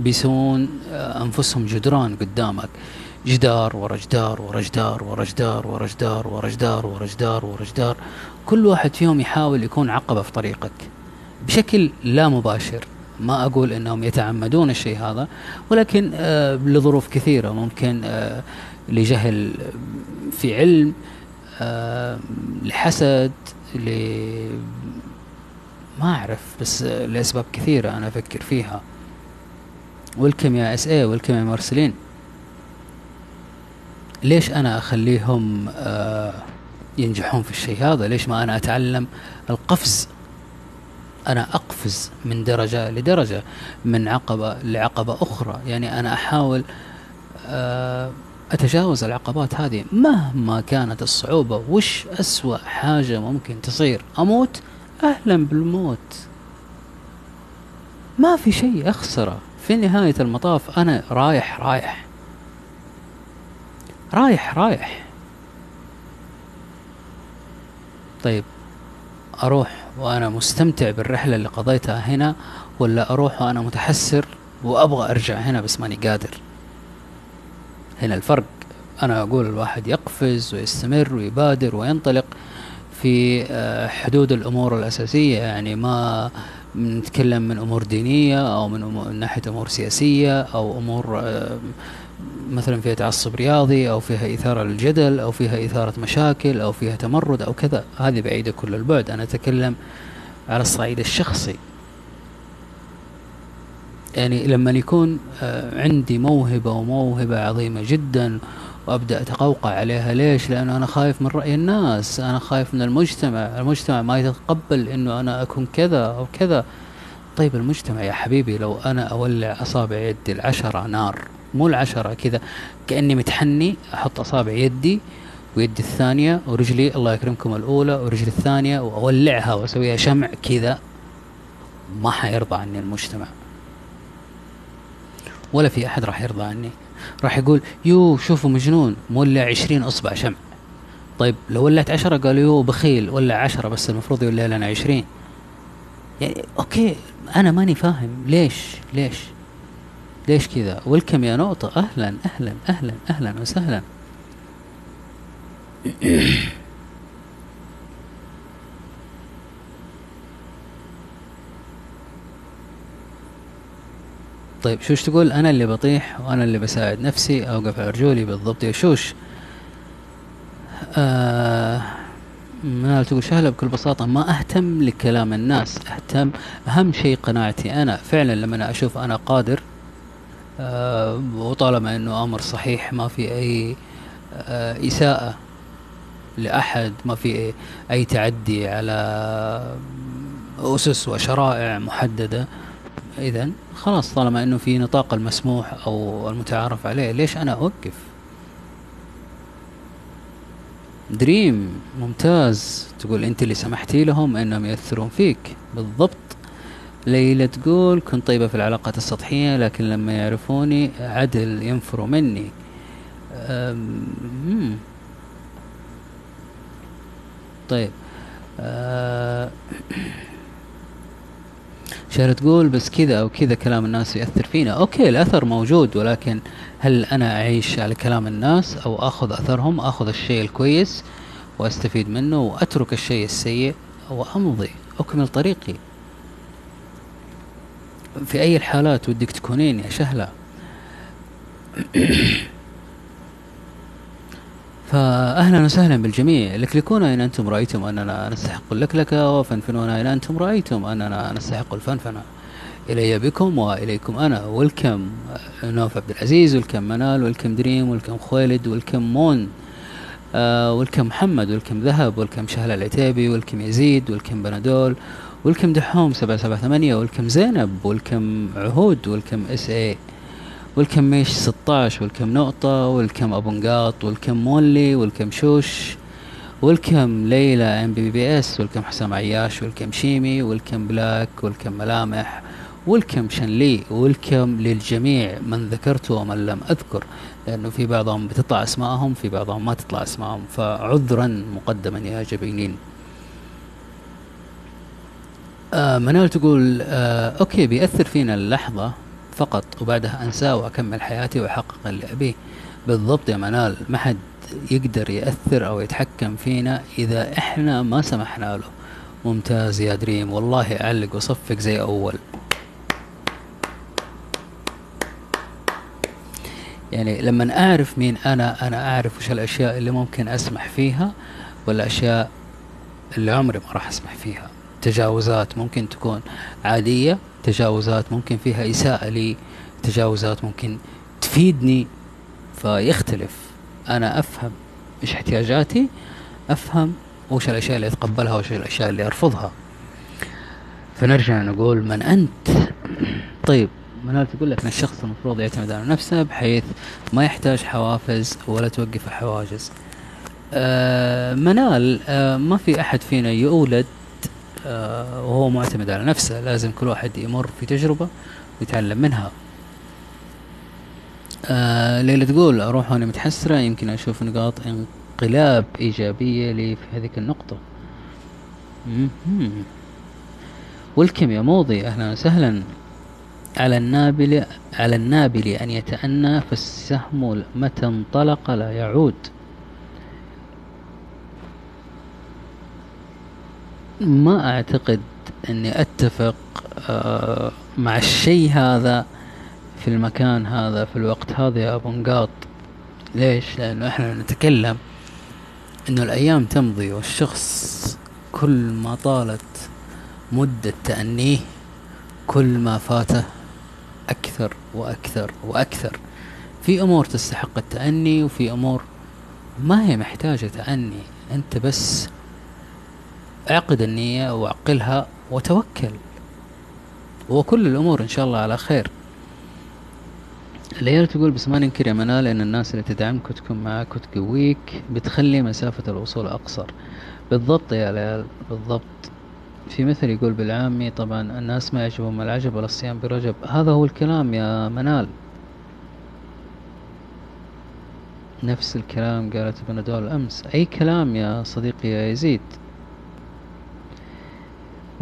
بيسوون آه، أنفسهم جدران قدامك. جدار ورا جدار ورا جدار ورا جدار ورا جدار ورا جدار ورا جدار ورا جدار. كل واحد فيهم يحاول يكون عقبة في طريقك. بشكل لا مباشر. ما أقول أنهم يتعمدون الشيء هذا ولكن آه لظروف كثيرة. ممكن لجهل في علم لحسد ما أعرف بس لأسباب كثيرة أنا أفكر فيها. ويلكم يا إس اي ويلكم يا مرسلين ليش أنا أخليهم آه ينجحون في الشيء هذا؟ ليش ما أنا أتعلم القفز؟ أنا أقفز من درجة لدرجة من عقبة لعقبة أخرى. يعني أنا أحاول آه أتجاوز العقبات هذه مهما كانت الصعوبة. وش أسوأ حاجة ممكن تصير؟ أموت أهلا بالموت. ما في شيء اخسره في نهاية المطاف أنا رايح رايح. رايح رايح. طيب أروح وأنا مستمتع بالرحلة اللي قضيتها هنا ولا أروح وأنا متحسر وأبغى أرجع هنا بس ماني قادر؟ هنا الفرق. أنا أقول الواحد يقفز ويستمر ويبادر وينطلق. في آه، حدود الأمور الأساسية يعني ما نتكلم من أمور دينية أو من, أمور من ناحية أمور سياسية أو أمور آه، مثلا فيها تعصب رياضي أو فيها إثارة للجدل أو فيها إثارة مشاكل أو فيها تمرد أو كذا. هذه بعيدة كل البعد. أنا أتكلم على الصعيد الشخصي. يعني لما يكون آه، عندي موهبة وموهبة عظيمة جدا وأبدأ أتقوقع عليها. ليش؟ لأنه أنا خايف من رأي الناس. أنا خايف من المجتمع. المجتمع ما يتقبل إنه أنا أكون كذا أو كذا. طيب المجتمع يا حبيبي لو أنا أولع أصابع يدي العشرة نار مو العشرة كذا كأني متحني أحط أصابع يدي ويدي الثانية ورجلي الله يكرمكم الأولى ورجلي الثانية وأولعها وأسويها شمع كذا. ما حيرضى عني المجتمع. ولا في أحد راح يرضى عني. راح يقول يو شوفوا مجنون مولع عشرين أصبع شمع. طيب لو ولعت عشرة قالوا يو بخيل ولع عشرة بس المفروض يولع لنا عشرين. يعني okay أنا ماني فاهم. ليش؟ ليش؟ ليش كذا؟ welcome يا نقطة. أهلا أهلا أهلا أهلا وسهلا. [coughs] طيب شوش تقول؟ أنا اللي بطيح وأنا اللي بساعد نفسي أوقف على رجولي بالضبط. يا شوش. آه ما تقول شهلة بكل بساطة ما أهتم لكلام الناس. أهتم. أهم شيء قناعتي أنا. فعلا لما أنا أشوف أنا قادر آه وطالما أنه أمر صحيح ما في أي آه إساءة لأحد ما في أي تعدي على أسس وشرائع محددة إذا خلاص طالما أنه في نطاق المسموح أو المتعارف عليه ليش أنا أوقف؟ دريم ممتاز. تقول أنت اللي سمحتي لهم أنهم يأثرون فيك. بالضبط. ليلى تقول كنت طيبة في العلاقات السطحية لكن لما يعرفوني عدل ينفروا مني. طيب. آه شهر تقول بس كذا أو كذا كلام الناس يأثر فينا. أوكي الأثر موجود ولكن هل أنا أعيش على كلام الناس أو آخذ أثرهم؟ آخذ الشيء الكويس وأستفيد منه وأترك الشيء السيء وأمضي. أكمل طريقي. في أي الحالات ودك تكونين يا شهلة؟ [coughs] فأهلا وسهلا بالجميع. لكلكونا إن أنتم رأيتم أننا نستحق اللكلكة وفنفنونا إن أنتم رأيتم أننا نستحق الفنفنة. إلي بكم وإليكم أنا welcome نوف عبد العزيز welcome منال welcome دريم welcome خويلد welcome مون آه welcome محمد welcome ذهب welcome شهلة العتيبي welcome يزيد welcome بنادول welcome دحوم سبعة سبعة ثمانية welcome زينب welcome عهود welcome SA welcome ميش 16 welcome نقطة welcome أبو نقاط welcome مولي welcome شوش welcome ليلى MBBS welcome حسام عياش welcome شيمي welcome بلاك welcome ملامح welcome شنلي welcome للجميع من ذكرته ومن لم أذكر لأنه في بعضهم بتطلع أسمائهم في بعضهم ما تطلع أسمائهم فعذرا مقدما يا جبينين. آه منال تقول آه okay بيأثر فينا اللحظة فقط وبعدها أنساه وأكمل حياتي وأحقق اللي أبيه. بالضبط يا منال ما حد يقدر يأثر أو يتحكم فينا إذا إحنا ما سمحنا له. ممتاز يا دريم والله أعلق وصفق زي أول. يعني لما أعرف مين أنا أنا أعرف وش الأشياء اللي ممكن أسمح فيها والأشياء اللي عمري ما راح أسمح فيها. تجاوزات ممكن تكون عادية تجاوزات ممكن فيها إساءة لي تجاوزات ممكن تفيدني فيختلف. أنا أفهم إيش احتياجاتي أفهم وش الأشياء اللي أتقبلها وش الأشياء اللي أرفضها. فنرجع نقول من أنت؟ طيب منال تقول لك أن الشخص المفروض يعتمد على نفسه بحيث ما يحتاج حوافز ولا توقف حواجز آه منال آه ما في أحد فينا يولد وهو معتمد على نفسه. لازم كل واحد يمر في تجربة ويتعلم منها. آه ليلى تقول أروح وأنا متحسرة يمكن أشوف نقاط انقلاب إيجابية لي في هذيك النقطة. والكم يا موضي. أهلا وسهلا. على النابل على النابل أن يتأنى فالسهم متى انطلق لا يعود. ما أعتقد إني أتفق آه، مع الشيء هذا في المكان هذا في الوقت هذا يا أبو نقاط. ليش؟ لأنه إحنا نتكلم إنه الأيام تمضي والشخص كل ما طالت مدة تأنيه كل ما فاته أكثر وأكثر وأكثر. في أمور تستحق التأني وفي أمور ما هي محتاجة تأني. أنت بس أعقد النية واعقلها وتوكل. وكل الأمور إن شاء الله على خير. العيال تقول بس ما ننكر يا منال إن الناس اللي تدعمك وتكون معك وتقويك بتخلي مسافة الوصول أقصر. بالضبط يا عيال بالضبط. في مثل يقول بالعامي طبعا الناس ما يعجبهم العجب ولا الصيام برجب. هذا هو الكلام يا منال. نفس الكلام قالت ابن دول أمس. أي كلام يا صديقي يا يزيد؟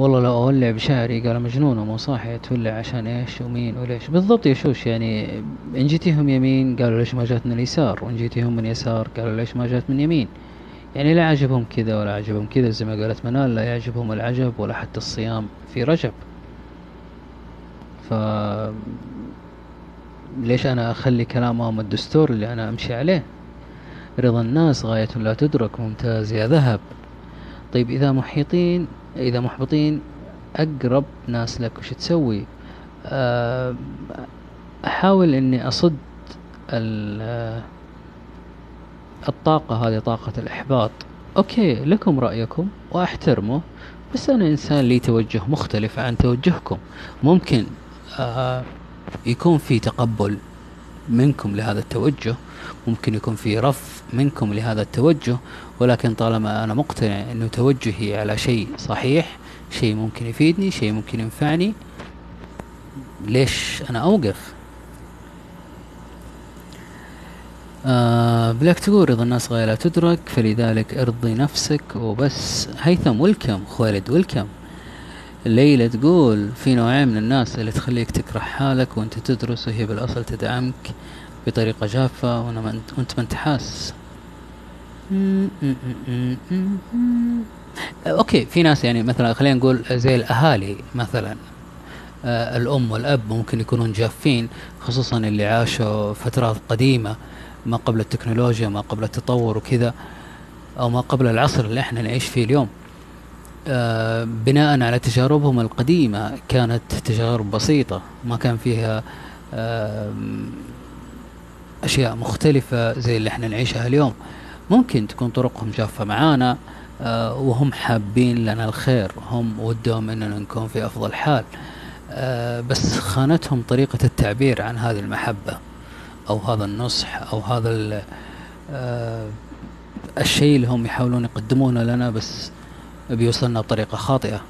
والله لو اولع بشعري قال مجنون ومو صاحي تولع عشان إيش ومين وليش؟ بالضبط يا شوش يعني إن جيتيهم يمين قالوا ليش ما جات من اليسار؟ وإن جيتيهم من يسار قالوا ليش ما جات من يمين؟ يعني لا عجبهم كذا ولا عجبهم كذا زي ما قالت منال لا يعجبهم العجب ولا حتى الصيام في رجب. ف ليش أنا أخلي كلامهم الدستور اللي أنا أمشي عليه؟ رضا الناس غاية لا تدرك ممتاز يا ذهب. طيب إذا محيطين إذا محبطين أقرب ناس لك. وش تسوي؟ آه، أحاول إني أصد الطاقة هذه طاقة الإحباط. أوكي لكم رأيكم وأحترمه بس أنا إنسان لي توجه مختلف عن توجهكم. ممكن آه يكون في تقبل منكم لهذا التوجه ممكن يكون في رفض منكم لهذا التوجه ولكن طالما أنا مقتنع أنه توجهي على شيء صحيح شيء ممكن يفيدني شيء ممكن ينفعني ليش أنا أوقف؟ آه بلاك تقول رضا الناس غاية لا تدرك فلذلك ارضي نفسك وبس. هيثم ولكم خوالد ولكم ليلى تقول في نوعين من الناس اللي تخليك تكره حالك وأنت تدرس وهي بالأصل تدعمك بطريقة جافة وأنت ما أنت حاس. أوكي في ناس يعني مثلا خلينا نقول زي الأهالي مثلا آه الأم والأب ممكن يكونون جافين خصوصا اللي عاشوا فترات قديمة ما قبل التكنولوجيا ما قبل التطور وكذا أو ما قبل العصر اللي إحنا نعيش فيه اليوم. آه بناء على تجاربهم القديمة كانت تجارب بسيطة ما كان فيها أشياء مختلفة زي اللي إحنا نعيشها اليوم. ممكن تكون طرقهم جافة معانا آه وهم حابين لنا الخير هم ودهم إننا نكون في أفضل حال. آه بس خانتهم طريقة التعبير عن هذه المحبة أو هذا النصح أو هذا آه الشيء اللي هم يحاولون يقدمونه لنا بس بيوصلنا بطريقة خاطئة.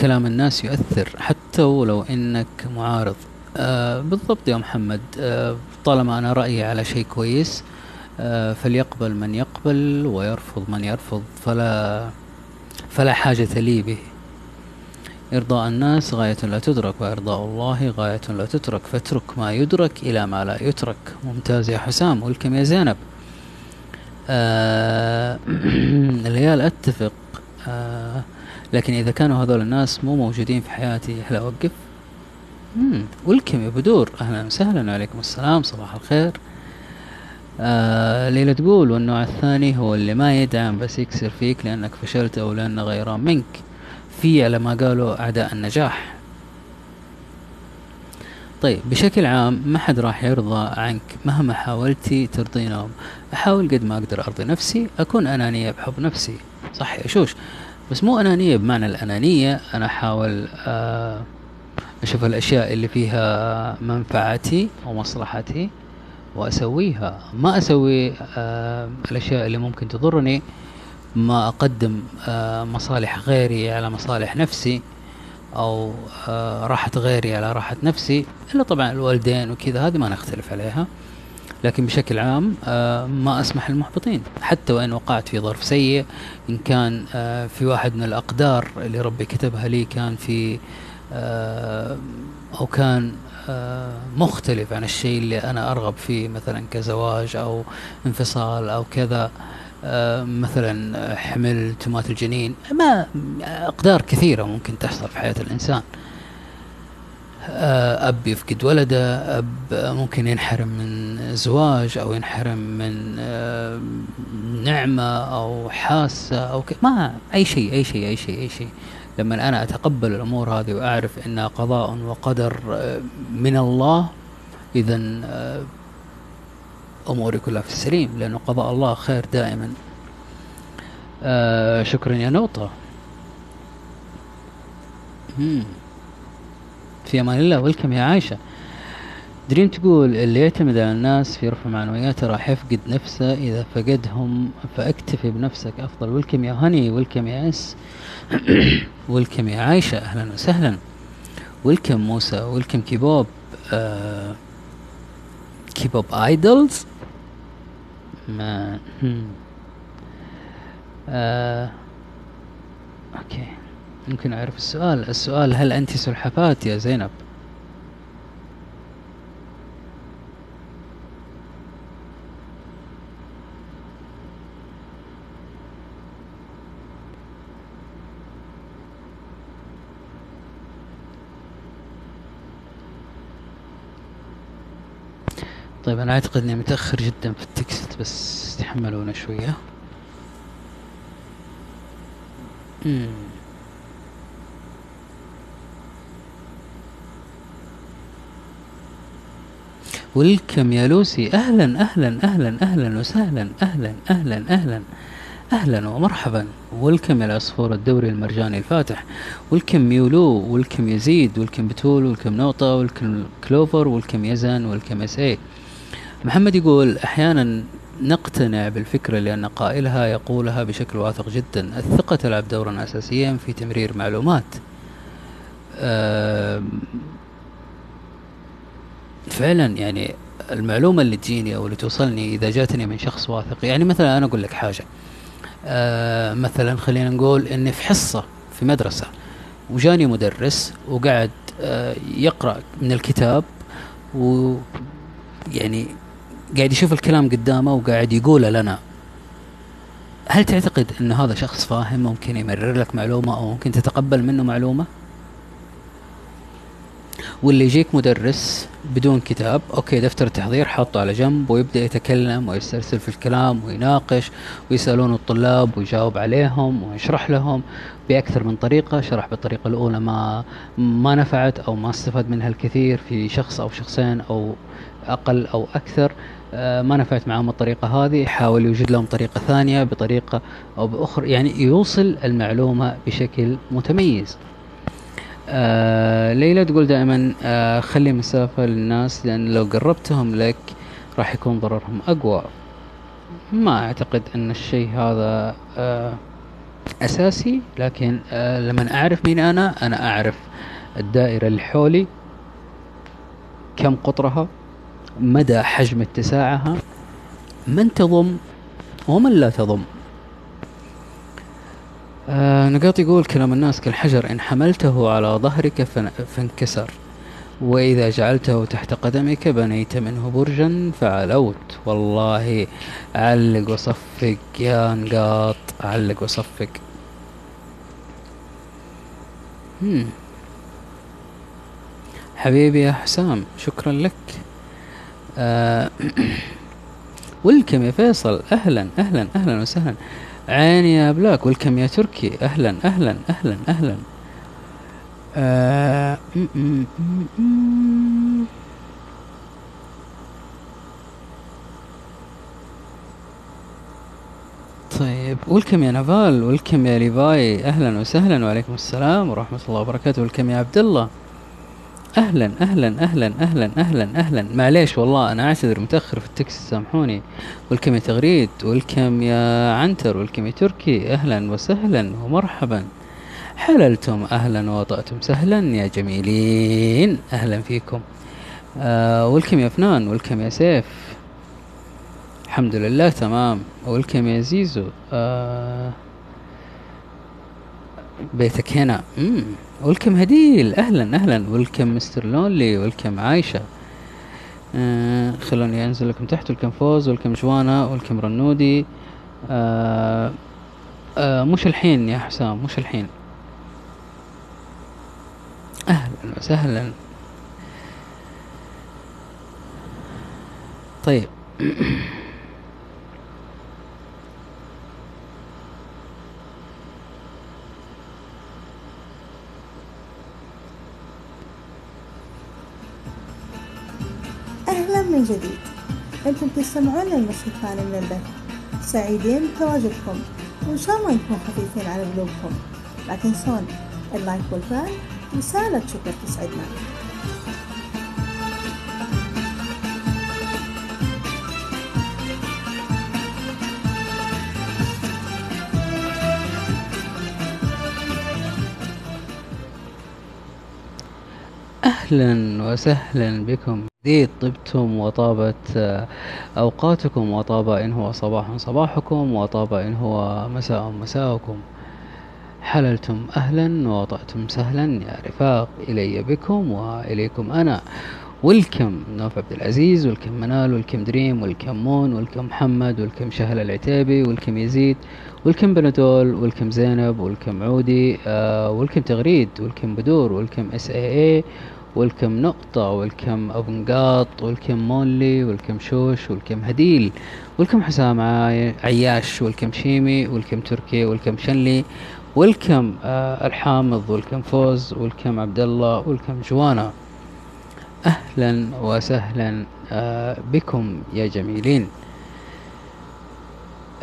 كلام الناس يؤثر حتى ولو إنك معارض. آه بالضبط يا محمد. آه طالما أنا رأيي على شيء كويس آه فليقبل من يقبل ويرفض من يرفض. فلا فلا حاجة لي به. إرضاء الناس غاية لا تدرك وإرضاء الله غاية لا تترك. فاترك ما يدرك إلى ما لا يترك. ممتاز يا حسام. ولكم يا زينب. آه [clears throat] العيال أتفق. آه لكن إذا كانوا هذول الناس مو موجودين في حياتي هل أوقف؟ ولكم يا بدور أهلا وسهلا وعليكم السلام. صباح الخير. آه ليلى تقول والنوع الثاني هو اللي ما يدعم بس يكسر فيك لأنك فشلت أو لأنه غيران منك. في على ما قالوا أعداء النجاح. طيب بشكل عام ما حد راح يرضى عنك مهما حاولتي ترضينهم أحاول قد ما أقدر أرضي نفسي أكون أنانية بحب نفسي. صح يا شوش. بس مو أنانية بمعنى الأنانية. أنا أحاول آه، أشوف الأشياء اللي فيها منفعتي ومصلحتي وأسويها. ما أسوي آه، الأشياء اللي ممكن تضرني ما أقدم آه، مصالح غيري على مصالح نفسي أو آه، راحة غيري على راحة نفسي إلا طبعا الوالدين وكذا هذه ما نختلف عليها. لكن بشكل عام آه، ما أسمح للمحبطين. حتى وإن وقعت في ظرف سيء إن كان في واحد من الأقدار اللي ربي كتبها لي كان في أو كان مختلف عن الشيء اللي أنا أرغب فيه مثلا كزواج أو انفصال أو كذا. آه، مثلا حمل تمات الجنين. ما أقدار كثيرة ممكن تحصل في حياة الإنسان. آه، أب يفقد ولده أب ممكن ينحرم من زواج أو ينحرم من آه، نعمة أو حاسة أو ما أي شيء أي شيء أي شيء أي شيء. لما أنا أتقبل الأمور هذه وأعرف أنها قضاء وقدر من الله إذا آه، أموري كلها في السليم لأنه قضاء الله خير دائما. آه شكرا يا نوطة. في أمان الله. welcome يا عايشة. دريم تقول اللي يعتمد على الناس في رفع معنوياته راح يفقد نفسه إذا فقدهم فاكتفي بنفسك أفضل. welcome يا هني welcome يا إس. [coughs] welcome يا عايشة أهلا وسهلا. welcome موسى welcome K-pop آه K-pop idols ما آه okay. ممكن أعرف السؤال. السؤال هل أنت سلحفات يا زينب؟ طيب أنا أعتقد إني متأخر جدا في ال text بس تحملونا شوية. welcome يا لوسي أهلا أهلا أهلا أهلا وسهلا أهلا أهلا أهلا أهلا ومرحبا. welcome يا العصفور الدوري المرجاني الفاتح. welcome ميولو welcome يزيد welcome بتول welcome نوطة welcome كلوفر welcome يزن welcome اس اي محمد يقول أحيانا نقتنع بالفكرة لأن قائلها يقولها بشكل واثق جدا. الثقة تلعب دورا أساسيا في تمرير معلومات. فعلا يعني المعلومة اللي تجيني أو اللي توصلني إذا جاتني من شخص واثق يعني مثلا أنا أقول لك حاجة. مثلا خلينا نقول إني في حصة في مدرسة وجاني مدرس وقعد يقرأ من الكتاب و يعني قاعد يشوف الكلام قدامه وقاعد يقوله لنا. هل تعتقد إن هذا شخص فاهم ممكن يمرر لك معلومة أو ممكن تتقبل منه معلومة؟ واللي يجيك مدرس بدون كتاب أوكي دفتر التحضير حاطه على جنب ويبدأ يتكلم ويسترسل في الكلام ويناقش ويسألون الطلاب ويجاوب عليهم ويشرح لهم بأكثر من طريقة شرح بالطريقة الأولى ما ما نفعت أو ما استفاد منها الكثير في شخص أو شخصين أو أقل أو أكثر. ما نفعت معهم الطريقة هذه يحاول يوجد لهم طريقة ثانية بطريقة أو بأخرى يعني يوصل المعلومة بشكل متميز. آه ليلى تقول دائما آه خلي مسافة للناس لأن لو قربتهم لك راح يكون ضررهم أقوى. ما أعتقد أن الشيء هذا آه أساسي لكن آه لما أعرف مين أنا أنا أعرف الدائرة اللي حولي كم قطرها مدى حجم اتساعها؟ من تضم ومن لا تضم؟ آه نقاط يقول كلام الناس كالحجر إن حملته على ظهرك فانكسر وإذا جعلته تحت قدمك بنيت منه برجا فعلوت. والله علق وصفق يا نقاط علق وصفق. حبيبي يا حسام شكرا لك. آه [clears throat] ولكم يا فيصل أهلا أهلا أهلا وسهلا. عيني يا بلاك ولكم يا تركي. أهلا أهلا أهلا أهلا. آه طيب welcome يا نفال welcome يا ليفاي. أهلا وسهلا وعليكم السلام ورحمة الله وبركاته. welcome يا عبد الله. أهلا أهلا أهلا أهلا أهلا أهلا. معليش والله أنا اعتذر متأخر في ال text سامحوني. welcome يا تغريد؟ welcome يا عنتر؟ welcome يا تركي؟ أهلا وسهلا ومرحبا. حللتم؟ أهلا ووطأتم سهلا يا جميلين. أهلا فيكم. آه welcome يا فنان؟ welcome يا سيف؟ الحمد لله تمام. ولكم يا زيزو؟ آه بيتك هنا. امم ولكم هديل. أهلا أهلا. ولكم مستر لونلي ولكم عايشة. آه خلوني أنزل لكم تحت. ولكم فوز ولكم جوانا ولكم رنودي. آه آه مش الحين يا حسام مش الحين. أهلا وسهلا. طيب. [clears throat] من جديد. أنتم تستمعون الثاني من البث. سعيدين بتواجدكم. وإن شاء الله نكون خفيفين على قلوبكم. لا تنسون اللايك والفعل. رسالة شكر تسعدنا أهلا وسهلا بكم. جديد طبتم وطابت آه، أوقاتكم وطاب إن هو صباح صباحكم وطاب إن هو مساء مساءكم. حللتم أهلا ووطأتم سهلا يا رفاق إلي بكم وإليكم أنا. welcome نوف عبد العزيز welcome منال welcome دريم welcome مون welcome محمد welcome شهل العتيبي welcome يزيد welcome بنادول welcome زينب welcome عودي آه welcome تغريد welcome بدور welcome اس اي اي والكم نقطة والكم أبو نقاط والكم مونلي والكم شوش والكم هديل والكم حسام عياش والكم شيمي والكم تركي والكم شنلي والكم آه الحامض والكم فوز والكم عبد الله والكم جوانا. أهلا وسهلا آه بكم يا جميلين.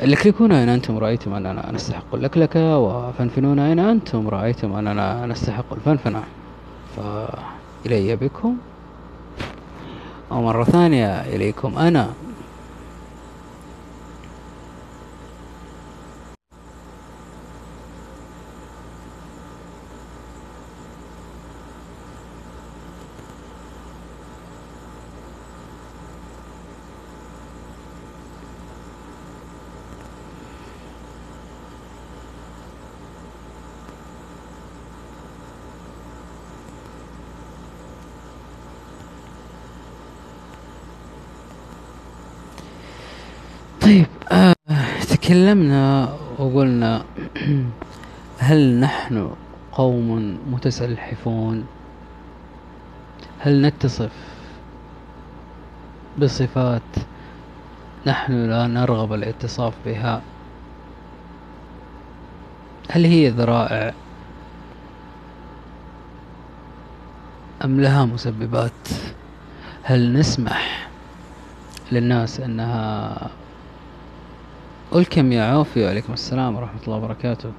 لكلكون أين أنتم رأيتم أننا نستحق اللكلكة وفنفنون أين أنتم رأيتم أننا نستحق الفنفنة. فإلي بكم. ومرة ثانية إليكم أنا. طيب آه تكلمنا وقلنا [clears throat] هل نحن قوم متسلحفون؟ هل نتصف بصفات نحن لا نرغب الاتصاف بها؟ هل هي ذرائع أم لها مسببات؟ هل نسمح للناس أنها ولكم يا عوفي وعليكم السلام ورحمة الله وبركاته.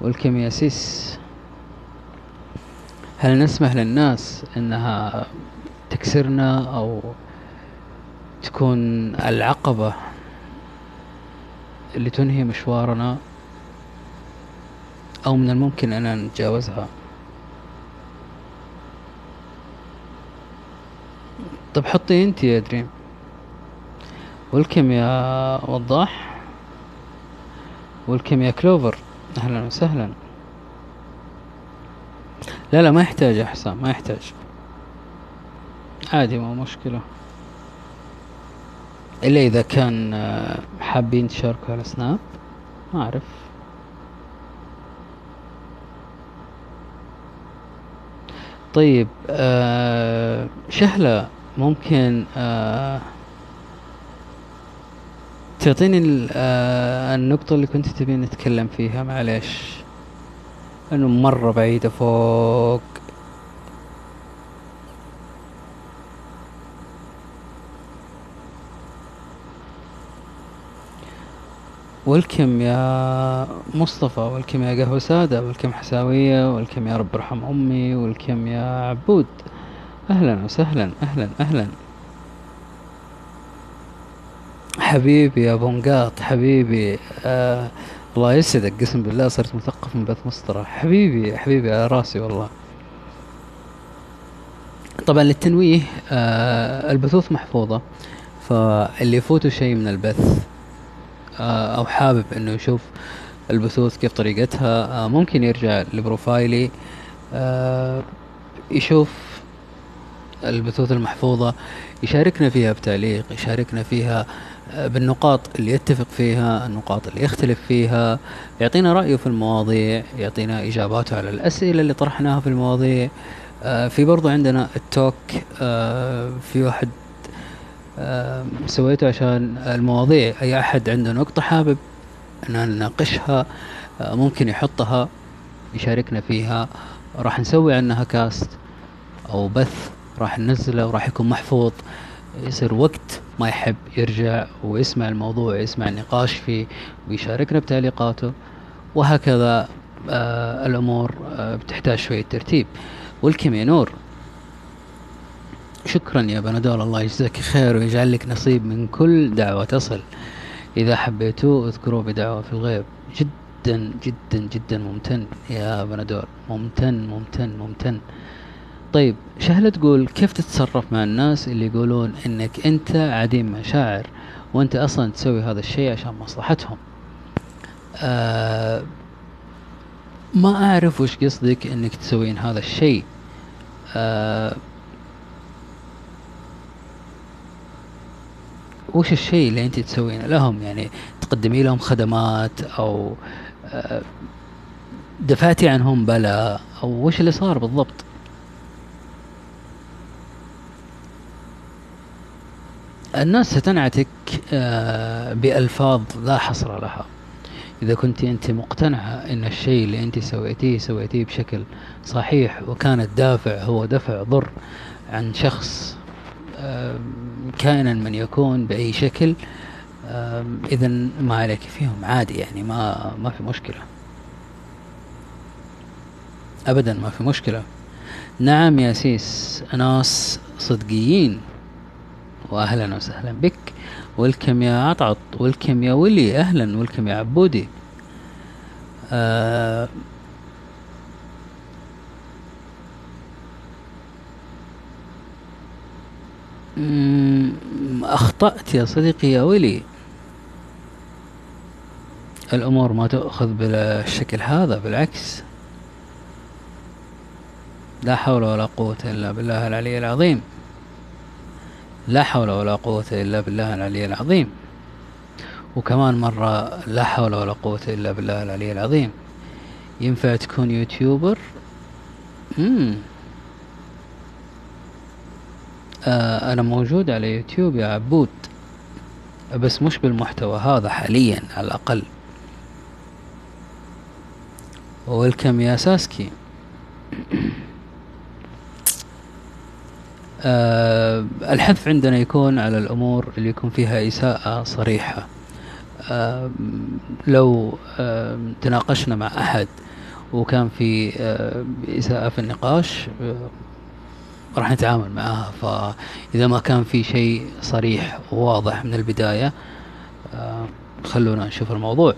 ولكم يا سيس. هل نسمح للناس إنها تكسرنا أو تكون العقبة اللي تنهي مشوارنا أو من الممكن أن نتجاوزها؟ طب حطي أنت يا دريم. ولكم يا وضاح. ولكم يا كلوفر. أهلا وسهلا. لا لا ما يحتاج يا حسام ما يحتاج. عادي ما مشكلة. إلا إذا كان آه، حابين تشاركوا على سناب ما أعرف. طيب آه شهلة ممكن آه تعطيني آه، النقطة اللي كنت تبين نتكلم فيها معليش. إنه مرة بعيدة فوق. والكم يا مصطفى والكم يا قهوة سادة والكم حساوية والكم يا رب ارحم أمي والكم يا عبود. أهلا وسهلا أهلا أهلا. حبيبي يا بونقاط حبيبي. آه الله يسعدك قسم بالله صرت مثقف من بث مسطرة. حبيبي حبيبي على راسي والله. طبعا للتنويه آه البثوث محفوظة فاللي يفوته شيء من البث آه أو حابب إنه يشوف البثوث كيف طريقتها آه ممكن يرجع لبروفايلي آه يشوف البثوث المحفوظة يشاركنا فيها بتعليق يشاركنا فيها بالنقاط اللي يتفق فيها النقاط اللي يختلف فيها. يعطينا رأيه في المواضيع يعطينا إجاباته على الأسئلة اللي طرحناها في المواضيع. آه، في برضو عندنا التوك آه، في واحد آه، سويته عشان المواضيع. أي أحد عنده نقطة حابب أن نناقشها ممكن يحطها يشاركنا فيها. راح نسوي عنها كاست أو بث راح ننزله وراح يكون محفوظ. يصير وقت ما يحب يرجع ويسمع الموضوع يسمع النقاش فيه ويشاركنا بتعليقاته وهكذا آه الأمور آه بتحتاج شوية ترتيب. والكيميا نور. شكرا يا بندول الله يجزاك خير ويجعل لك نصيب من كل دعوة تصل. إذا حبيتوه اذكروه بدعوة في الغيب. جدا جدا جدا ممتن يا بندول ممتن ممتن ممتن. طيب شهلة تقول كيف تتصرف مع الناس اللي يقولون إنك أنت عديم مشاعر وأنت أصلا تسوي هذا الشيء عشان مصلحتهم؟ آه ما أعرف وش قصدك إنك تسوين هذا الشيء. آه وش الشيء اللي أنت تسوينه لهم؟ يعني تقدمي لهم خدمات أو آه دفعتي عنهم بلاء أو وش اللي صار بالضبط؟ الناس ستنعتك آه، بألفاظ لا حصر لها. إذا كنت أنت مقتنعة أن الشيء اللي أنت سويتيه سويتيه بشكل صحيح وكان الدافع هو دفع ضر عن شخص كائنا من يكون بأي شكل إذا ما عليك فيهم. عادي يعني ما ما في مشكلة. أبدا ما في مشكلة. نعم يا سيس ناس صدقيين. واهلا وسهلا بك. ولكم يا عطعط. ولكم يا ولي. أهلا. ولكم يا عبودي. آه أخطأت يا صديقي يا ولي. الأمور ما تؤخذ بالشكل هذا بالعكس. لا حول ولا قوة إلا بالله العلي العظيم. لا حول ولا قوة إلا بالله العلي العظيم. وكمان مرة لا حول ولا قوة إلا بالله العلي العظيم. ينفع تكون يوتيوبر؟ مم. آه أنا موجود على يوتيوب يا عبود. بس مش بالمحتوى هذا حاليا على الأقل. ويلكم يا ساسكي. الحث عندنا يكون على الأمور اللي يكون فيها إساءة صريحة. آه لو آه تناقشنا مع أحد وكان في آه إساءة في النقاش آه راح نتعامل معها. فإذا ما كان في شيء صريح وواضح من البداية آه خلونا نشوف الموضوع.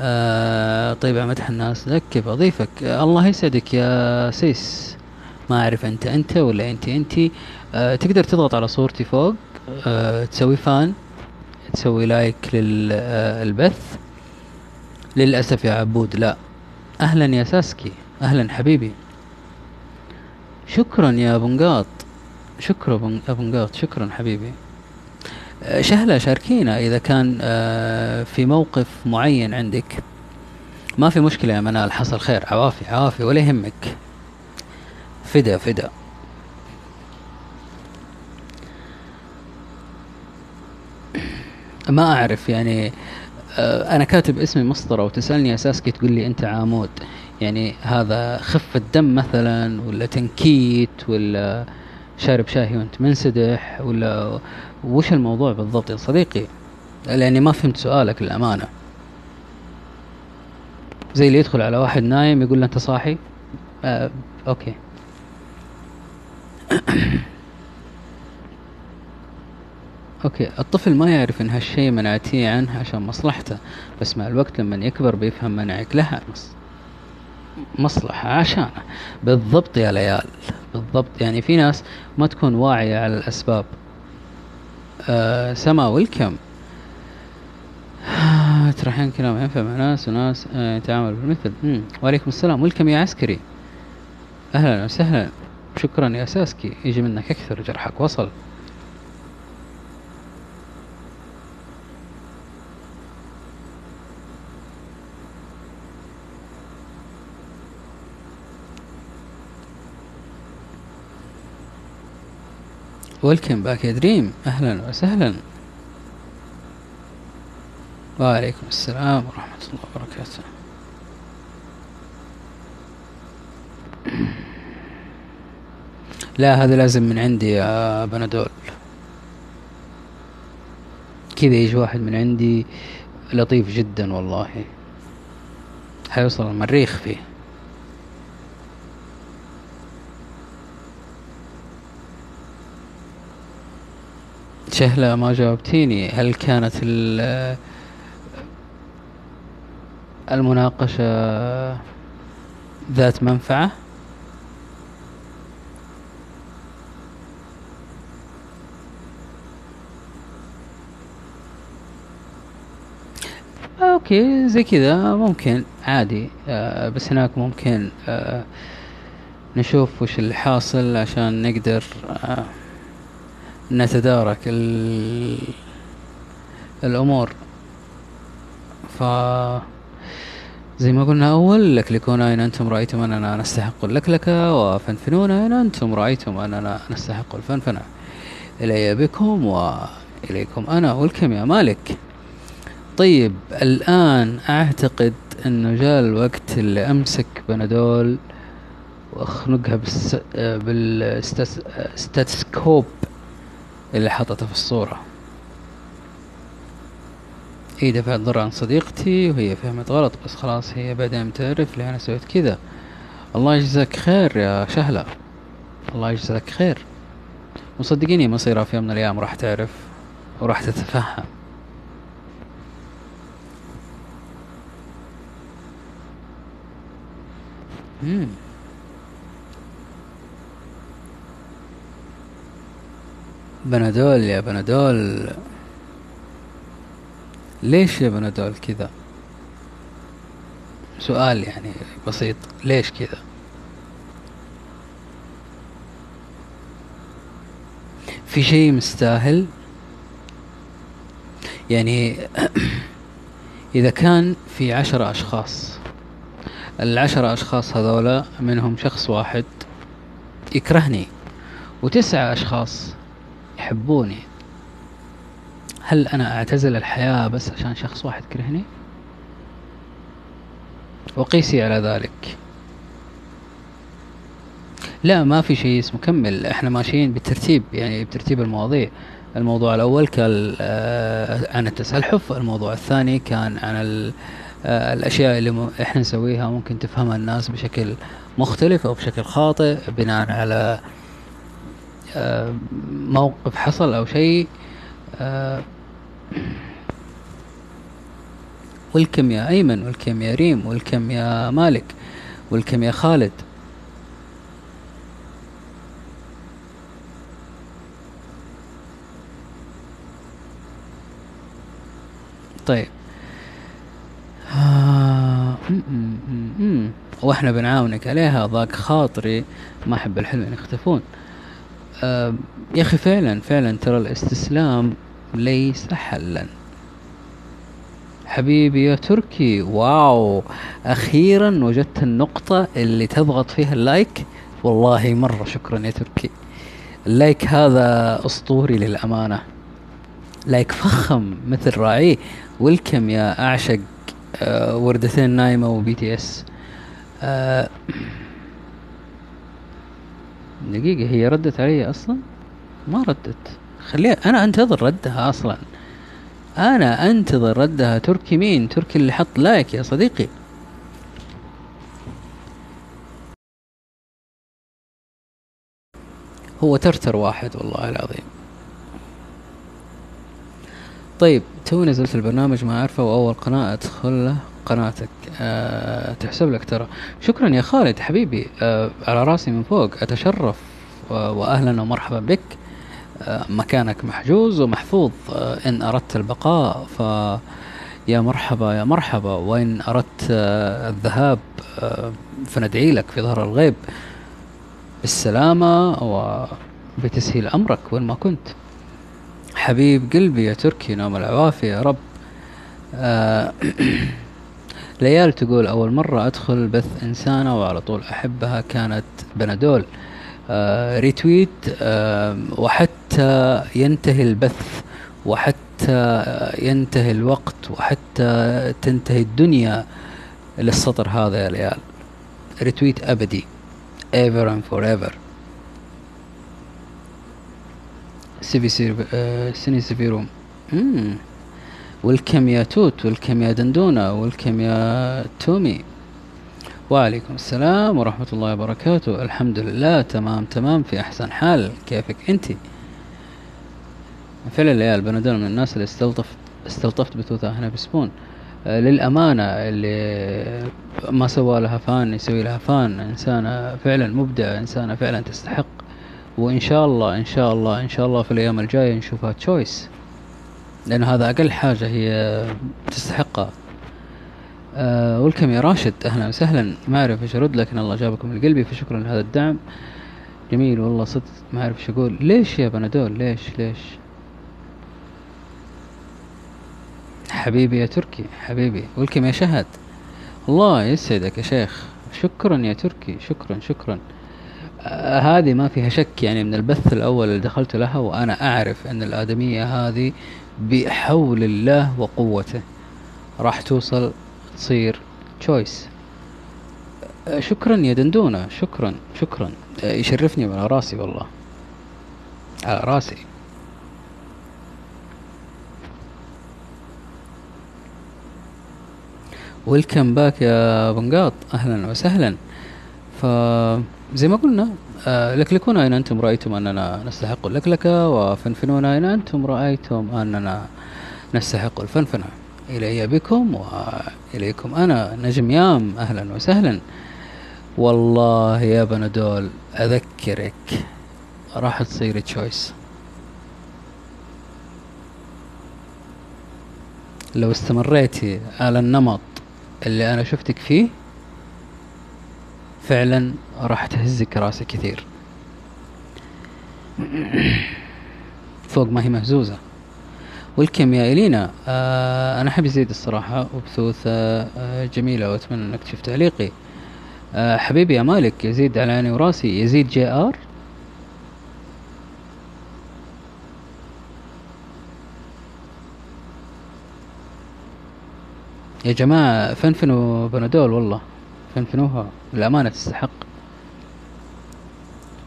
آه طيب يا مدح الناس لك كيف أضيفك آه الله يسعدك يا سيس. ما أعرف أنت أنت ولا أنت أنت. آه تقدر تضغط على صورتي فوق. آه تسوي فان تسوي لايك للبث آه للأسف يا عبود لا. أهلا يا ساسكي. أهلا حبيبي. شكرا يا بنقاط شكرا ابو نقاط. شكرا حبيبي. آه، شهلة شاركينا إذا كان آه، في موقف معين عندك. ما في مشكلة يا منال حصل خير. عوافي عوافي ولا يهمك. فدا فدا. ما أعرف يعني آه، أنا كاتب اسمي مسطرة وتسألني اساسك تقول لي أنت عامود يعني هذا خفة دم مثلا ولا تنكيت ولا شارب شاهي وأنت منسدح ولا وش الموضوع بالضبط يا صديقي؟ لأني ما فهمت سؤالك للأمانة. زي اللي يدخل على واحد نايم يقول له أنت صاحي؟ آه أوكي. [coughs] أوكي الطفل ما يعرف إن هالشيء منعتيه عنه عشان مصلحته بس مع الوقت لما يكبر بيفهم منعك لها. مصلحة عشانه. بالضبط يا ليال بالضبط. يعني في ناس ما تكون واعية على الأسباب. آه سما ويلكم ترحين كلام ينفع مع ناس وناس آه يتعامل بالمثل. وعليكم السلام. ويلكم يا عسكري؟ أهلا وسهلا. شكرا يا ساسكي. يجي منك أكثر جرحك. وصل. welcome back يا دريم. أهلا وسهلا. وعليكم السلام ورحمة الله وبركاته. لا هذا لازم من عندي يا بنادول. كذا يجي واحد من عندي لطيف جدا والله. حيوصل المريخ فيه. شهلة ما جاوبتيني. هل كانت المناقشة ذات منفعة؟ أوكي زي كذا. ممكن عادي. آه بس هناك ممكن آه نشوف وش اللي حاصل عشان نقدر آه نتدارك الأمور. ف زي ما قلنا أول لكلكون أين أنتم رأيتم أننا نستحق اللكلكة وفنفنون أين أنتم رأيتم أننا نستحق الفنفنة. إلي بكم وإليكم أنا والكم يا مالك. طيب الآن أعتقد أنه جاء الوقت اللي أمسك بنادول وأخنقها بالستاتسكوب اللي حطته في الصورة. هي دفعت ضر عن صديقتي وهي فهمت غلط بس خلاص هي بعدين تعرف لي أنا سويت كذا. الله يجزاك خير يا شهلة. الله يجزاك خير. وصدقيني مصيرها في يوم من الأيام راح تعرف وراح تتفهم. بنادول يا بنادول. ليش يا بنادول كذا؟ سؤال يعني بسيط. ليش كذا؟ في شيء مستاهل؟ يعني [clears throat] إذا كان في عشرة أشخاص العشرة أشخاص هذولا منهم شخص واحد يكرهني وتسعة أشخاص يحبوني. هل أنا أعتزل الحياة بس عشان شخص واحد كرهني وقيسي على ذلك. لا ما في شيء اسمه كمل. إحنا ماشيين بالترتيب يعني بترتيب المواضيع. الموضوع الأول كان آه، عن التسلحف. الموضوع الثاني كان عن آه، الأشياء اللي إحنا نسويها ممكن تفهمها الناس بشكل مختلف أو بشكل خاطئ بناء على آه، موقف حصل أو شيء والكم يا أيمن والكم يا ريم والكم يا مالك والكم يا خالد. طيب. آه وإحنا بنعاونك عليها ضاق خاطري ما أحب الحلوين يختفون. آه يا أخي فعلا فعلا ترى الاستسلام ليس حلا. حبيبي يا تركي wow. أخيرا وجدت النقطة اللي تضغط فيها ال like. والله مرة شكرا يا تركي. ال like هذا أسطوري للأمانة. like فخم مثل راعيه. welcome يا أعشق وردتين نايمة و BTS آه دقيقة هي ردت علي أصلا؟ ما ردت. خليها أنا أنتظر ردها أصلا. أنا أنتظر ردها. تركي مين؟ تركي اللي حط like يا صديقي. هو ترتر واحد والله العظيم. طيب تو نزلت البرنامج ما أعرفه وأول قناة أدخل له قناتك. أه تحسب لك ترى. شكرا يا خالد حبيبي. أه على راسي من فوق أتشرف واهلا ومرحبا بك. مكانك محجوز ومحفوظ. آه، إن أردت البقاء ف يا مرحبا يا مرحبا. وإن أردت آه، الذهاب آه، فندعي لك في ظهر الغيب. بالسلامة وبتسهيل أمرك وين ما كنت. حبيب قلبي يا تركي نوم العوافي يا رب. [clears throat] ليال تقول أول مرة أدخل بث إنسانة وعلى طول أحبها كانت بنادول. آه ريتويت آه وحتى ينتهي البث وحتى ينتهي الوقت وحتى تنتهي الدنيا للسطر هذا يا ليال. ريتويت أبدي ever and forever. سيفي سير آه سيني سيفيروم مم. والكم يا توت والكم يا دندونة والكم يا تومي. وعليكم السلام ورحمة الله وبركاته. الحمد لله تمام تمام في أحسن حال. كيفك أنت؟ فعلا ليال بنادول من الناس اللي استلطفت استلطفت بثوثها هنا بسبون. آه، للأمانة اللي ما سوى لها فان يسوي لها فان إنسانة فعلا مبدعة إنسانة فعلا تستحق وإن شاء الله إن شاء الله إن شاء الله في الأيام الجاية نشوفها تشويس لأن هذا أقل حاجة هي تستحقها أه ولكم يا راشد. أهلا وسهلا. ما أعرف إيش أرد لكن الله جابكم من قلبي فشكرا لهذا الدعم. جميل والله صدق ما أعرف إيش أقول. ليش يا بنادول؟ ليش ليش؟ حبيبي يا تركي حبيبي. ولكم يا شهد. الله يسعدك يا شيخ. شكرا يا تركي. شكرا شكرا. هذه ما فيها شك يعني من البث الأول اللي دخلت لها وأنا أعرف أن الآدمية هذه بحول الله وقوته راح توصل تصير تشويس شكرا يا دندونة شكرا شكرا. يشرفني على رأسي والله. على رأسي. ويلكم باك يا بنقاط. أهلا وسهلا. فزي ما قلنا آه، لكلكونا أين أنتم؟ رأيتم أننا نستحق اللكلكة وفنفنونا أين أنتم؟ رأيتم أننا نستحق الفنفنة. إلي بكم وإليكم أنا نجم يام أهلا وسهلا. والله يا بنادول أذكرك راح تصير تشويس لو استمريتي على النمط اللي أنا شفتك فيه فعلا راح تهزك راسي كثير. فوق ما هي مهزوزة. والكم يا إلينا؟ آه أنا أحب يزيد الصراحة وبثوثة آه جميلة وأتمنى أنك تشوف تعليقي. آه حبيبي يا مالك يزيد على عيني وراسي. يزيد جي آر؟ يا جماعة فنفنوا بنادول والله. فنفنوها. الأمانة تستحق.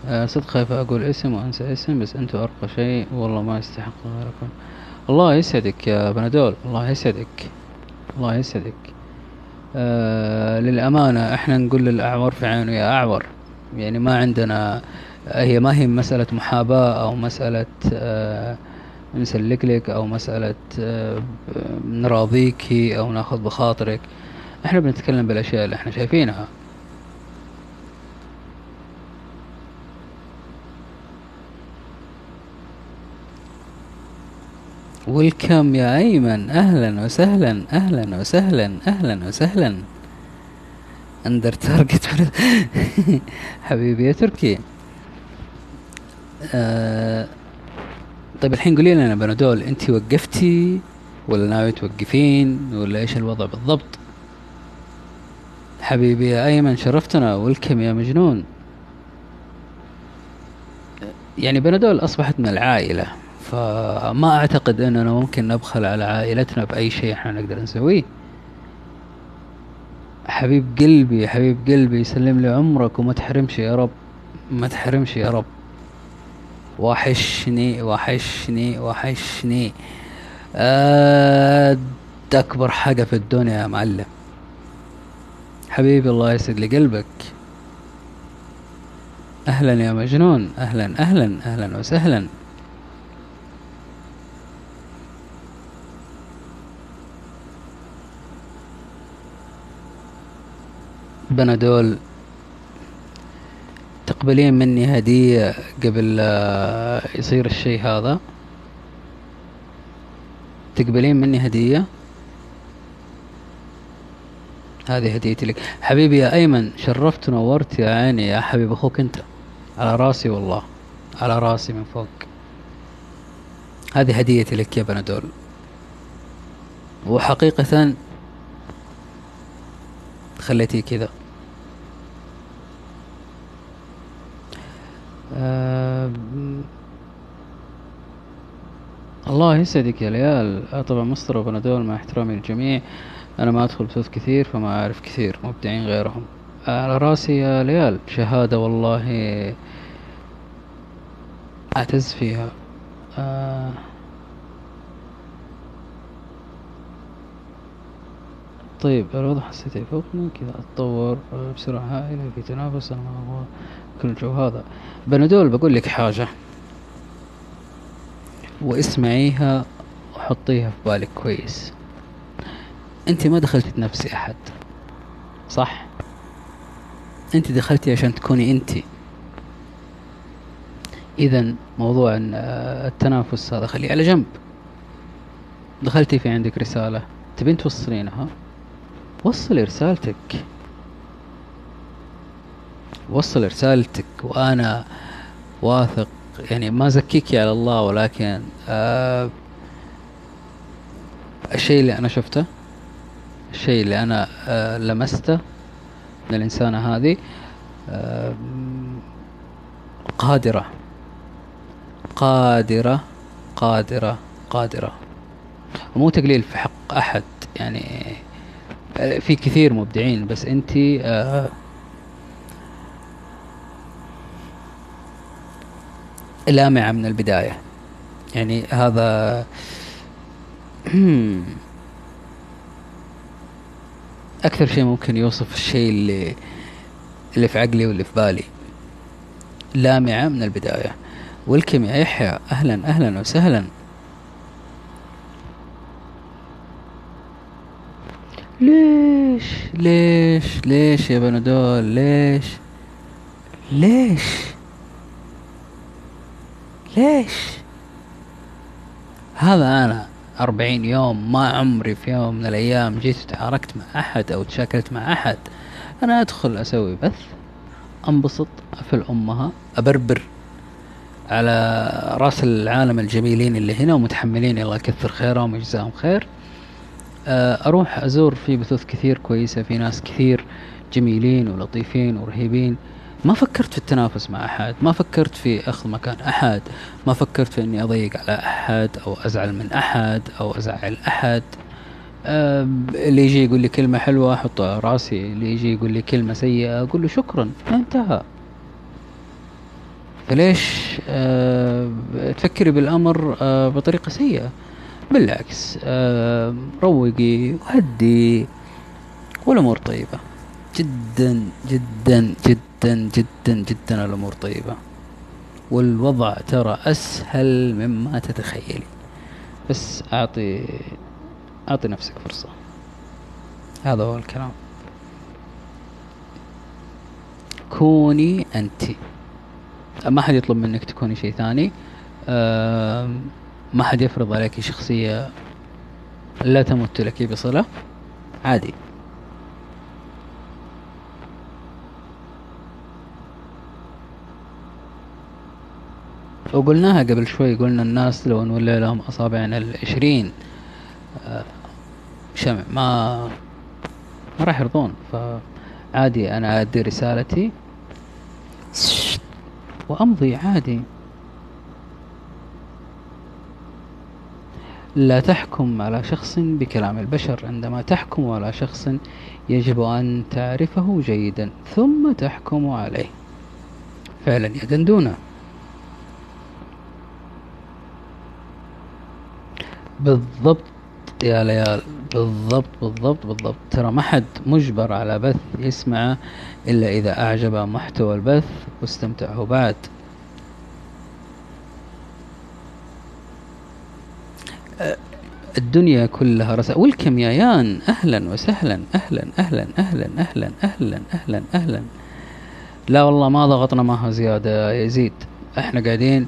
آه صدق خايف أقول اسم وأنسى اسم بس أنتوا أرقى شيء. والله ما يستحق غيركم. الله يسعدك يا بنادول. الله يسعدك. الله يسعدك. آه للأمانة إحنا نقول للأعور في عينه يا أعور. يعني ما عندنا هي ما هي مسألة محاباة أو مسألة آه نسلك لك أو مسألة آه، نراضيك أو ناخذ بخاطرك. إحنا بنتكلم بالأشياء اللي إحنا شايفينها. welcome يا أيمن أهلا وسهلا أهلا وسهلا أهلا وسهلا. under target [laughs] حبيبي يا تركي. آه طيب الحين قولي لنا بنادول انت وقفتي ولا ناوي توقفين ولا إيش الوضع بالضبط؟ حبيبي يا أيمن شرفتنا. welcome يا مجنون. يعني بنادول أصبحت من العائلة. فما أعتقد أننا ممكن نبخل على عائلتنا بأي شيء إحنا نقدر نسويه. حبيب قلبي حبيب قلبي سلم لي عمرك وما تحرمش يا رب ما تحرمش يا رب. وحشني وحشني وحشني. آه أكبر حاجة في الدنيا يا معلم. حبيبي الله يسعد لي قلبك. أهلا يا مجنون أهلا أهلا أهلا وسهلا. بنادول تقبلين مني هدية قبل يصير الشيء هذا. تقبلين مني هدية؟ هذه هديتي لك. حبيبي يا أيمن شرفت ونورت يا عيني. يا حبيب أخوك أنت. على راسي والله. على راسي من فوق. هذه هديتي لك يا بنادول وحقيقة خليتي كذا. الله يسعدك يا ليال. آه طبعا مصدر وبنادول مع احترامي للجميع. أنا ما أدخل بثوث كثير فما أعرف كثير مبدعين غيرهم. آه على رأسي يا ليال شهادة والله أعتز فيها. آه طيب الوضع حسيته يفوقني كذا أتطور بسرعة هائلة في تنافس أنا أبغى كل الجو هذا. بنادول بقول لك حاجة. واسمعيها وحطيها في بالك كويس. أنت ما دخلتي تنافسي أحد صح؟ أنت دخلتي عشان تكوني أنت. إذا موضوع التنافس هذا خليه على جنب. دخلتي في عندك رسالة تبين توصلينها؟ وصلي رسالتك. وصل رسالتك وأنا واثق. يعني ما زكيكي على الله ولكن آه الشيء اللي أنا شفته الشيء اللي أنا آه لمسته من الإنسانة هذه آه قادرة. قادرة قادرة قادرة. ومو تقليل في حق أحد يعني في كثير مبدعين بس انت آه لامعة من البداية. يعني هذا [clears throat] أكثر شيء ممكن يوصف الشيء اللي اللي في عقلي واللي في بالي. لامعة من البداية. والكم يا يحيى أهلا أهلا وسهلا. ليش؟ ليش؟ ليش يا بنادول ليش؟ ليش؟ ليش؟ هذا أنا أربعين يوم ما عمري في يوم من الأيام جيت تحاركت مع أحد أو تشاكلت مع أحد. أنا أدخل أسوي بث أنبسط أفل أمها أبربر على رأس العالم الجميلين اللي هنا ومتحملين الله يكثر خيرهم ويجزاهم خير. أروح أزور في بثوث كثير كويسة في ناس كثير جميلين ولطيفين ورهيبين. ما فكرت في التنافس مع أحد ما فكرت في أخذ مكان أحد ما فكرت في أني أضيق على أحد أو أزعل من أحد أو أزعل أحد. اللي يجي يقول لي كلمة حلوة أحطها راسي اللي يجي يقول لي كلمة سيئة أقول له شكرا انتهى. فليش؟ أه تفكري بالأمر أه بطريقة سيئة. بالعكس أه روقي وهدي والأمور طيبة. جدا جدا جدا جدا جدا الأمور طيبة. والوضع ترى أسهل مما تتخيلي. بس أعطي أعطي نفسك فرصة. هذا هو الكلام. كوني أنت. ما حد يطلب منك تكوني شيء ثاني. ما حد يفرض عليك شخصية لا تمت لك بصلة؟ عادي. وقلناها قبل شوي قلنا الناس لو نولي لهم أصابعنا العشرين آه، شمع ما ما راح يرضون. فعادي أنا أدي رسالتي. وأمضي عادي. لا تحكم على شخص بكلام البشر عندما تحكم على شخص يجب أن تعرفه جيدا ثم تحكم عليه. فعلا يا دندونه بالضبط يا ليال بالضبط بالضبط بالضبط. ترى ما حد مجبر على بث يسمعه إلا إذا أعجب محتوى البث واستمتعه بعد. الدنيا كلها رسائل ولكم يا يان أهلا وسهلا أهلا أهلا أهلا أهلا أهلا أهلا أهلا. لا والله ما ضغطنا معها زيادة يزيد. إحنا قاعدين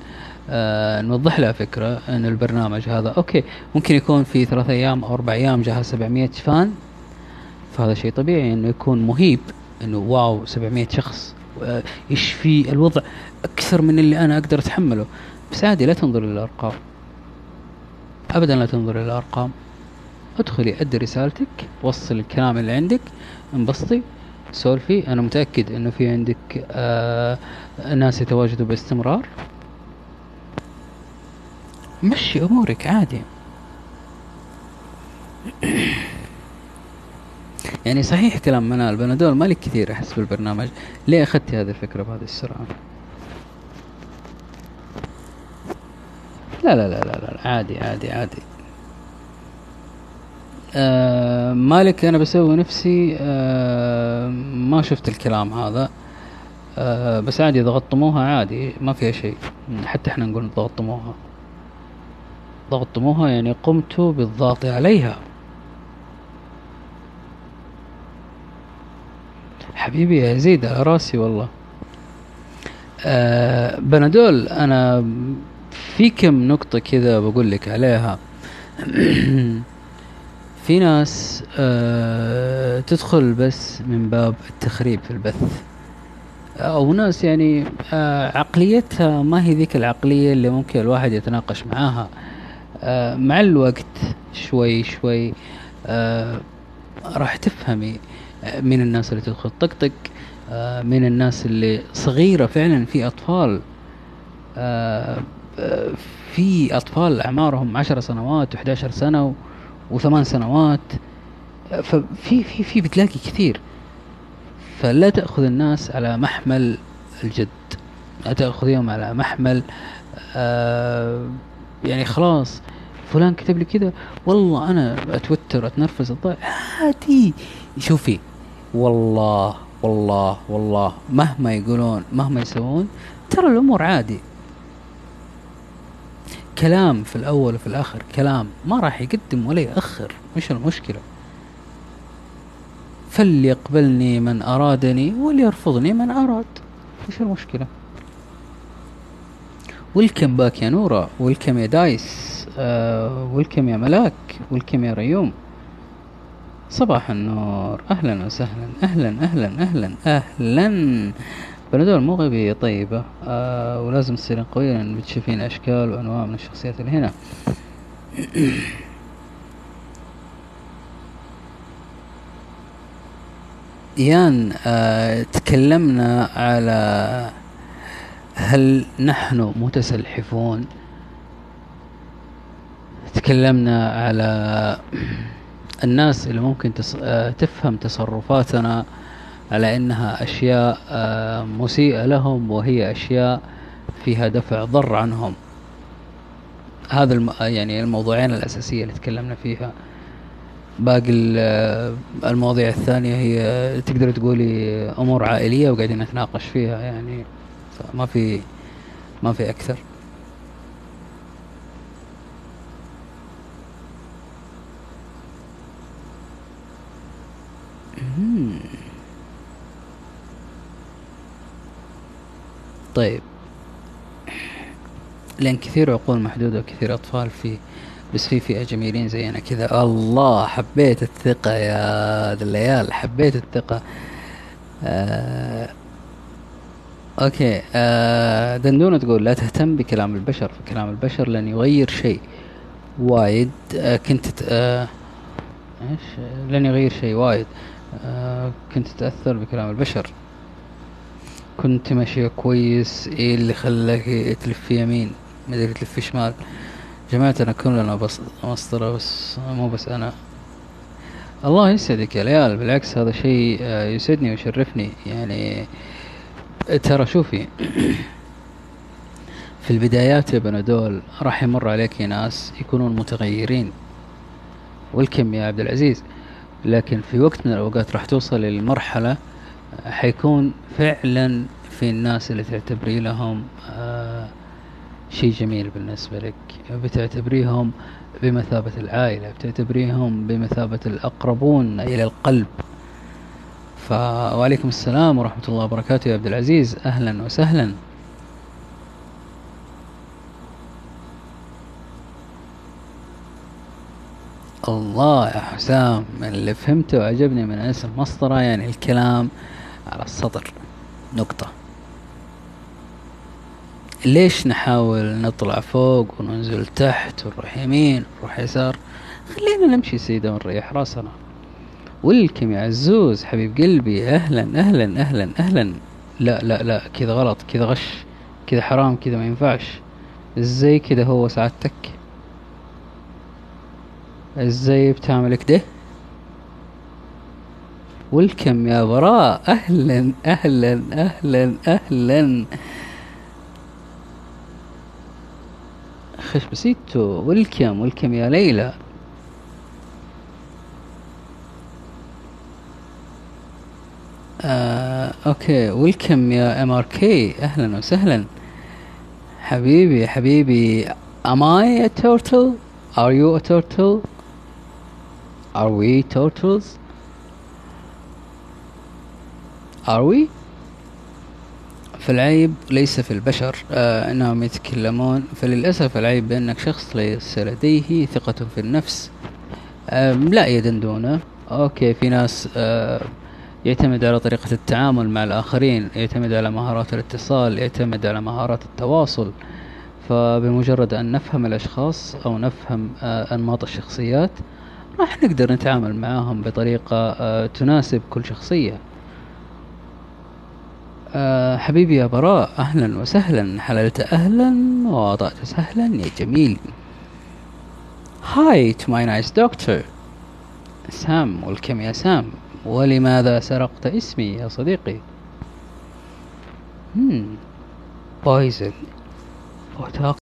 آه نوضح لها فكرة إن البرنامج هذا okay ممكن يكون في ثلاث أيام أو أربع أيام جاها 700 fan فهذا شيء طبيعي إنه يكون مهيب إنه wow 700 شخص. آه يشفي الوضع أكثر من اللي أنا أقدر أتحمله؟ بس عادي لا تنظر للارقام ابدا لا تنظر للارقام أدخلي أدي رسالتك وصل الكلام اللي عندك انبسطي سولفي. أنا متأكد إنه في عندك آه ناس يتواجدوا باستمرار. مشي أمورك عادي. يعني صحيح كلام منال بنادول مالك كثير أحس بالبرنامج. ليه أخذتي هذه الفكرة بهذه السرعة؟ لا لا لا لا, لا عادي عادي عادي. آه مالك أنا بسوي نفسي آه ما شفت الكلام هذا. آه بس عادي إذا غطموها عادي ما فيها شيء. حتى إحنا نقول ضغطموها ضغطموها يعني قمت بالضغط عليها. حبيبي يا زيد على راسي والله. آه بنادول أنا في كم نقطة كذا بقول لك عليها؟ [clears throat] في ناس آه تدخل بس من باب التخريب في البث. أو ناس يعني آه عقليتها ما هي ذيك العقلية اللي ممكن الواحد يتناقش معاها. آه مع الوقت شوي شوي آه راح تفهمي من الناس اللي تدخل طقطق آه من الناس اللي صغيرة فعلا في أطفال. آه في أطفال أعمارهم عشر سنوات و11 سنة وثمان سنوات. ففي في في بتلاقي كثير. فلا تأخذ الناس على محمل الجد. لا تأخذيهم على محمل آه يعني خلاص فلان كتب لي كذا. والله أنا أتوتر أتنرفز عادي. شوفي والله والله والله مهما يقولون مهما يسوون ترى الأمور عادي. كلام في الأول وفي الآخر كلام. ما راح يقدم ولا يأخر. مش المشكلة. فليقبلني من أرادني وليرفضني من أراد. إيش المشكلة. welcome back يا نورا welcome يا دايس. آه welcome يا ملاك. welcome يا ريوم. صباح النور. أهلا وسهلا. أهلا أهلا أهلا أهلا. بنادول مو غبية طيبة آه ولازم تصيرين قوية لأن بتشوفين أشكال وأنواع من الشخصيات اللي هنا. [coughs] يان آه تكلمنا على هل نحن متسلحفون؟ تكلمنا على [coughs] الناس اللي ممكن تص... آه تفهم تصرفاتنا. على إنها أشياء آه مسيئة لهم وهي أشياء فيها دفع ضر عنهم. هذا الم... يعني الموضوعين الأساسية اللي تكلمنا فيها. باقي المواضيع الثانية هي تقدر تقولي أمور عائلية وقاعدين نتناقش فيها يعني ما في ما في أكثر. طيب. لأن كثير عقول محدودة وكثير أطفال في بس في فئة جميلين زينا كذا. الله حبيت الثقة يا الليال حبيت الثقة. آه أوكي. آه دندونة تقول لا تهتم بكلام البشر فكلام البشر لن يغير شيء. وايد. آه كنت آه إيش؟ لن يغير شيء وايد. آه كنت تتأثر بكلام البشر. كنت ماشية كويس. إيه اللي خلاك تلف يمين؟ مدري تلف شمال. جماعتنا كلنا بس مسطرة بس مو بس أنا. الله يسعدك يا ليال. بالعكس هذا شيء آه، يسعدني ويشرفني. يعني ترى شوفي [clears throat] في البدايات يا بنادول راح يمر عليك ناس يكونون متغيرين. والكم يا عبد العزيز. لكن في وقت من الأوقات راح توصل للمرحلة حيكون فعلا في الناس اللي تعتبري لهم آه شيء جميل بالنسبة لك. بتعتبريهم بمثابة العائلة بتعتبريهم بمثابة الأقربون إلى القلب. ف... وعليكم السلام ورحمة الله وبركاته يا عبد العزيز. أهلا وسهلا. الله يا حسام اللي فهمته وعجبني من اسم مسطرة يعني الكلام على السطر. نقطة. ليش نحاول نطلع فوق وننزل تحت ونروح يمين ونروح يسار؟ خلينا نمشي سيدة ونريح راسنا. ولكم يا عزوز حبيب قلبي أهلا أهلا أهلا أهلا. لا لا لا كذا غلط كذا غش كذا حرام كذا ما ينفعش. إزاي كذا هو سعادتك إزاي بتعمل كده ويلكم يا براء؟ أهلا أهلا أهلا أهلا. خشبسيتو welcome welcome يا ليلى. آه، okay. Welcome يا إم آر كي؟ أهلا وسهلا. حبيبي حبيبي am I a turtle? Are you a turtle? Are we turtles? Are we? فالعيب ليس في البشر. آه إنهم يتكلمون. فللأسف العيب بأنك شخص ليس لديه ثقة في النفس. آه لا يا دندونة أوكي في ناس آه يعتمد على طريقة التعامل مع الآخرين يعتمد على مهارات الاتصال يعتمد على مهارات التواصل. فبمجرد أن نفهم الأشخاص أو نفهم آه، أنماط الشخصيات راح نقدر نتعامل معاهم بطريقة آه، تناسب كل شخصية. آه، حبيبي يا براء أهلا وسهلا. حللت أهلا ووضعت سهلا يا جميل. هاي to my nice doctor. سام والكم يا سام. ولماذا سرقت اسمي يا صديقي؟ بايزن وتاق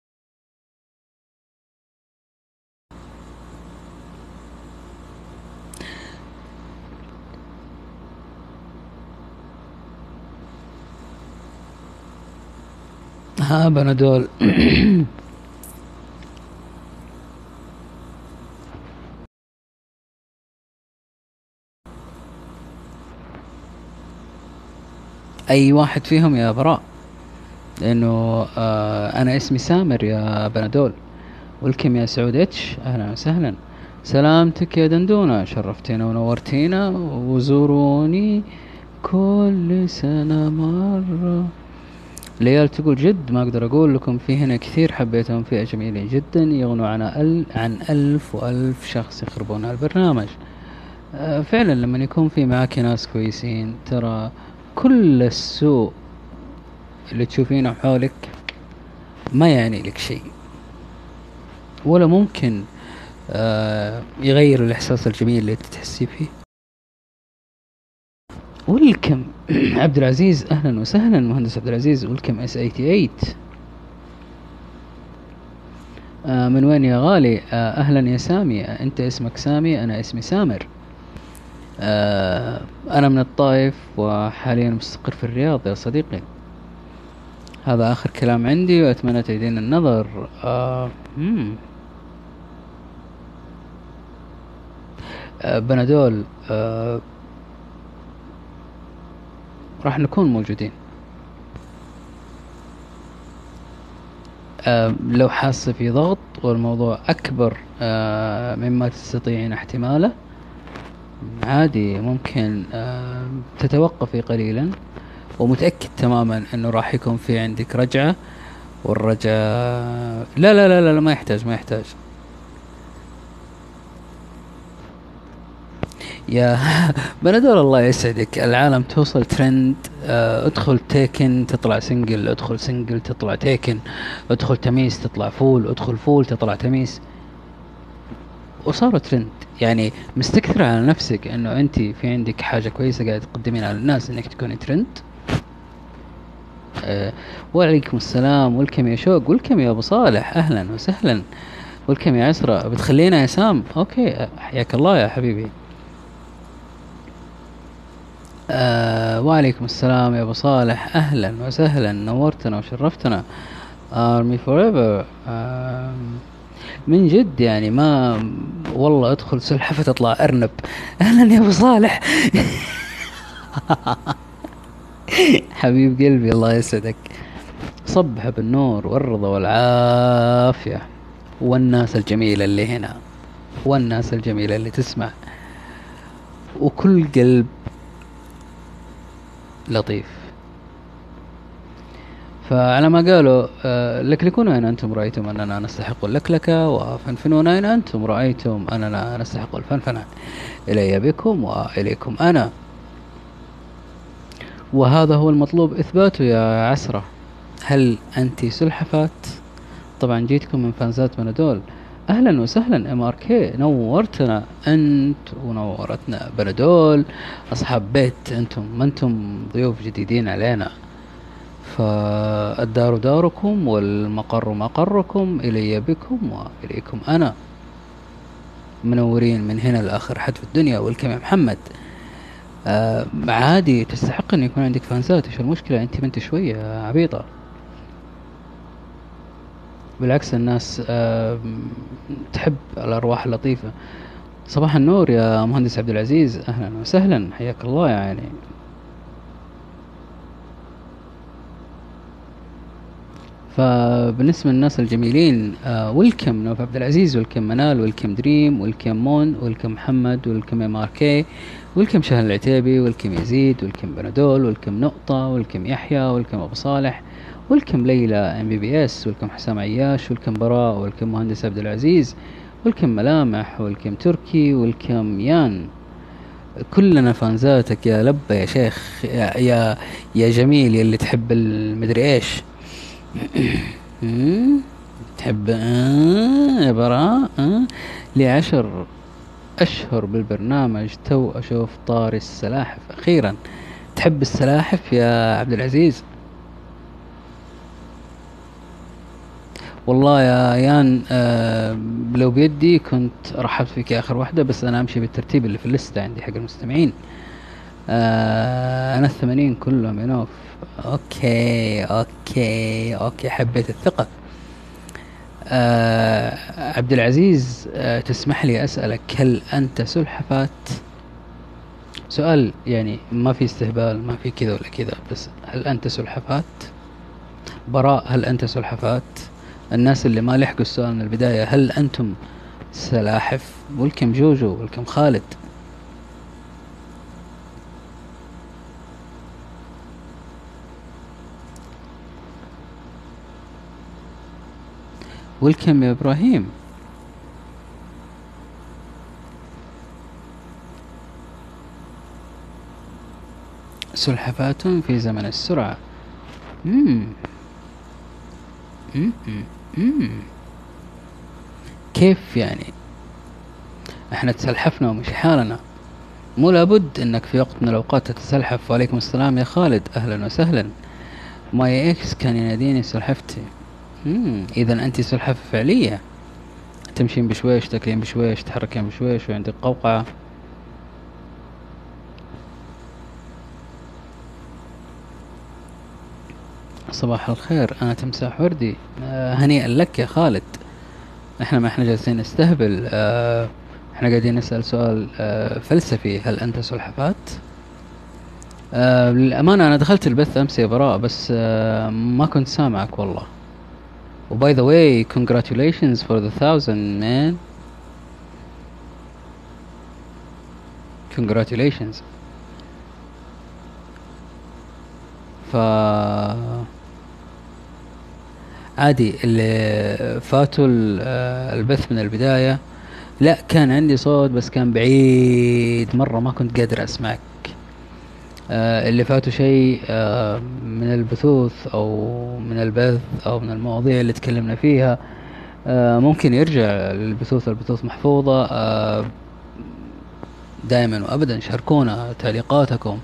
ها بنادول أي واحد فيهم يا براء؟ لأنه آه أنا اسمي سامر يا بنادول والكم يا سعود اتش أهلا وسهلا. سلامتك يا دندونة. شرفتينا ونورتينا. وزوروني كل سنة مرة. ليال تقول جد ما أقدر أقول لكم في هنا كثير حبيتهم فئة جميلين جدا يغنوا عن ال عن ألف وألف شخص يخربون البرنامج آه فعلا لما يكون في معك ناس كويسين ترى كل السوء اللي تشوفينه حولك ما يعني لك شيء. ولا ممكن آه يغير الإحساس الجميل اللي تحسي فيه. ولكم [clears throat] عبد العزيز أهلا وسهلا. مهندس عبد العزيز ولكم اس 88 آه من وين يا غالي؟ آه أهلا يا سامي. آه أنت اسمك سامي أنا اسمي سامر. آه أنا من الطائف وحاليا مستقر في الرياض يا صديقي. هذا آخر كلام عندي وأتمنى تعيدين النظر. آه آه بنادول. آه راح نكون موجودين. آه لو حاسة في ضغط والموضوع أكبر آه مما تستطيعين احتماله عادي ممكن آه تتوقفي قليلا ومتأكد تماما إنه راح يكون في عندك رجعة والرجعة لا لا لا لا ما يحتاج ما يحتاج. يا [laughs] بندور الله يسعدك. العالم توصل ترند آه ادخل taken تطلع single ادخل single تطلع taken ادخل تميس تطلع فول ادخل فول تطلع تميس وصاروا ترند. يعني مستكثرة على نفسك إنه أنت في عندك حاجة كويسة قاعد تقدمين على الناس إنك تكوني ترند. أه وعليكم السلام. welcome يا شوق. Welcome يا أبو صالح. أهلا وسهلا. Welcome يا عسرة. بتخلينا يا سام. Okay. حياك الله يا حبيبي. آه وعليكم السلام يا أبو صالح. أهلا وسهلا نورتنا وشرفتنا. army forever من جد يعني ما والله ادخل سلحفة تطلع أرنب. أهلا يا أبو صالح. [laughs] حبيب قلبي الله يسعدك. صبح بالنور والرضا والعافية. والناس الجميلة اللي هنا. والناس الجميلة اللي تسمع. وكل قلب لطيف. فعلى ما قالوا آه لكلكونا إن أنتم رأيتم أننا نستحق اللكلكة؟ وفنفنونا إن أنتم رأيتم أننا نستحق الفنفنة؟ إلي بكم وإليكم أنا. وهذا هو المطلوب إثباته يا عسرة. هل أنت سلحفاة طبعا جيتكم من فانزات بنادول أهلا وسهلا ام ار كي نورتنا أنت ونورتنا بنادول أصحاب بيت أنتم ما أنتم ضيوف جديدين علينا. فالدار داركم والمقر مقركم إلي بكم وإليكم أنا. منورين من هنا لآخر حد في الدنيا welcome محمد. آه عادي تستحق أن يكون عندك فانزات إيش المشكلة؟ أنت بنت شوية عبيطة. بالعكس الناس آه تحب الأرواح اللطيفة. صباح النور يا مهندس عبد العزيز. أهلا وسهلا. حياك الله يعني فبالنسبة للناس الجميلين آه welcome نوف عبد العزيز welcome منال welcome دريم welcome مون welcome محمد welcome ام ار كي Welcome شهر العتيبي welcome يزيد welcome بنادول welcome نقطة welcome يحيى welcome أبو صالح. Welcome ليلى MBBS welcome حسام عياش welcome براء welcome مهندس عبد العزيز welcome ملامح welcome تركي welcome يان. كلنا فانزاتك يا لبة يا شيخ يا يا, يا جميل تحب المدري إيش. [clears throat] تحب آه يا براء آه لي عشر أشهر بالبرنامج تو أشوف طاري السلاحف أخيرا. تحب السلاحف يا عبد العزيز؟ والله يا يان آه لو بيدي كنت رحبت فيك آخر واحدة بس أنا أمشي بالترتيب اللي في ال list ة عندي حق المستمعين. آه أنا الثمانين كلهم يا نوف okay okay okay حبيت الثقة. آه عبد العزيز آه تسمح لي أسألك هل أنت سلحفات سؤال يعني ما في استهبال ما في كذا ولا كذا بس هل أنت سلحفات براء هل أنت سلحفات الناس اللي ما لحقوا السؤال من البداية هل أنتم سلاحف؟ ولكم جوجو ولكم خالد. ويلكم يا إبراهيم. سلحفاة في زمن السرعة. مم. مم. كيف يعني؟ إحنا تسلحفنا ومش حالنا. مو لابد انك في وقت من الاوقات تتسلحف. وعليكم السلام يا خالد. أهلا وسهلا. My ex كان يناديني سلحفتي. اذا أنت سلحفة فعلية. تمشين بشويش تاكلين بشويش تحركين بشويش وعندك قوقعة. صباح الخير أنا تمساح وردي آه هنيئا لك يا خالد. إحنا ما إحنا جالسين نستهبل. آه إحنا قاعدين نسأل سؤال آه فلسفي. هل أنت سلحفاة آه للأمانة أنا دخلت البث أمس يا براء بس آه ما كنت سامعك والله. وباي ذا واي congratulations for the thousand man. Congratulations. ف عادي اللي فاتوا البث من البداية. لا كان عندي صوت بس كان بعيد. مرة ما كنت قادر أسمعك. آه اللي فاتوا شيء آه من البثوث أو من البث أو من المواضيع اللي تكلمنا فيها. آه ممكن يرجع للبثوث البثوث محفوظة. دائما وابدا شاركونا تعليقاتكم.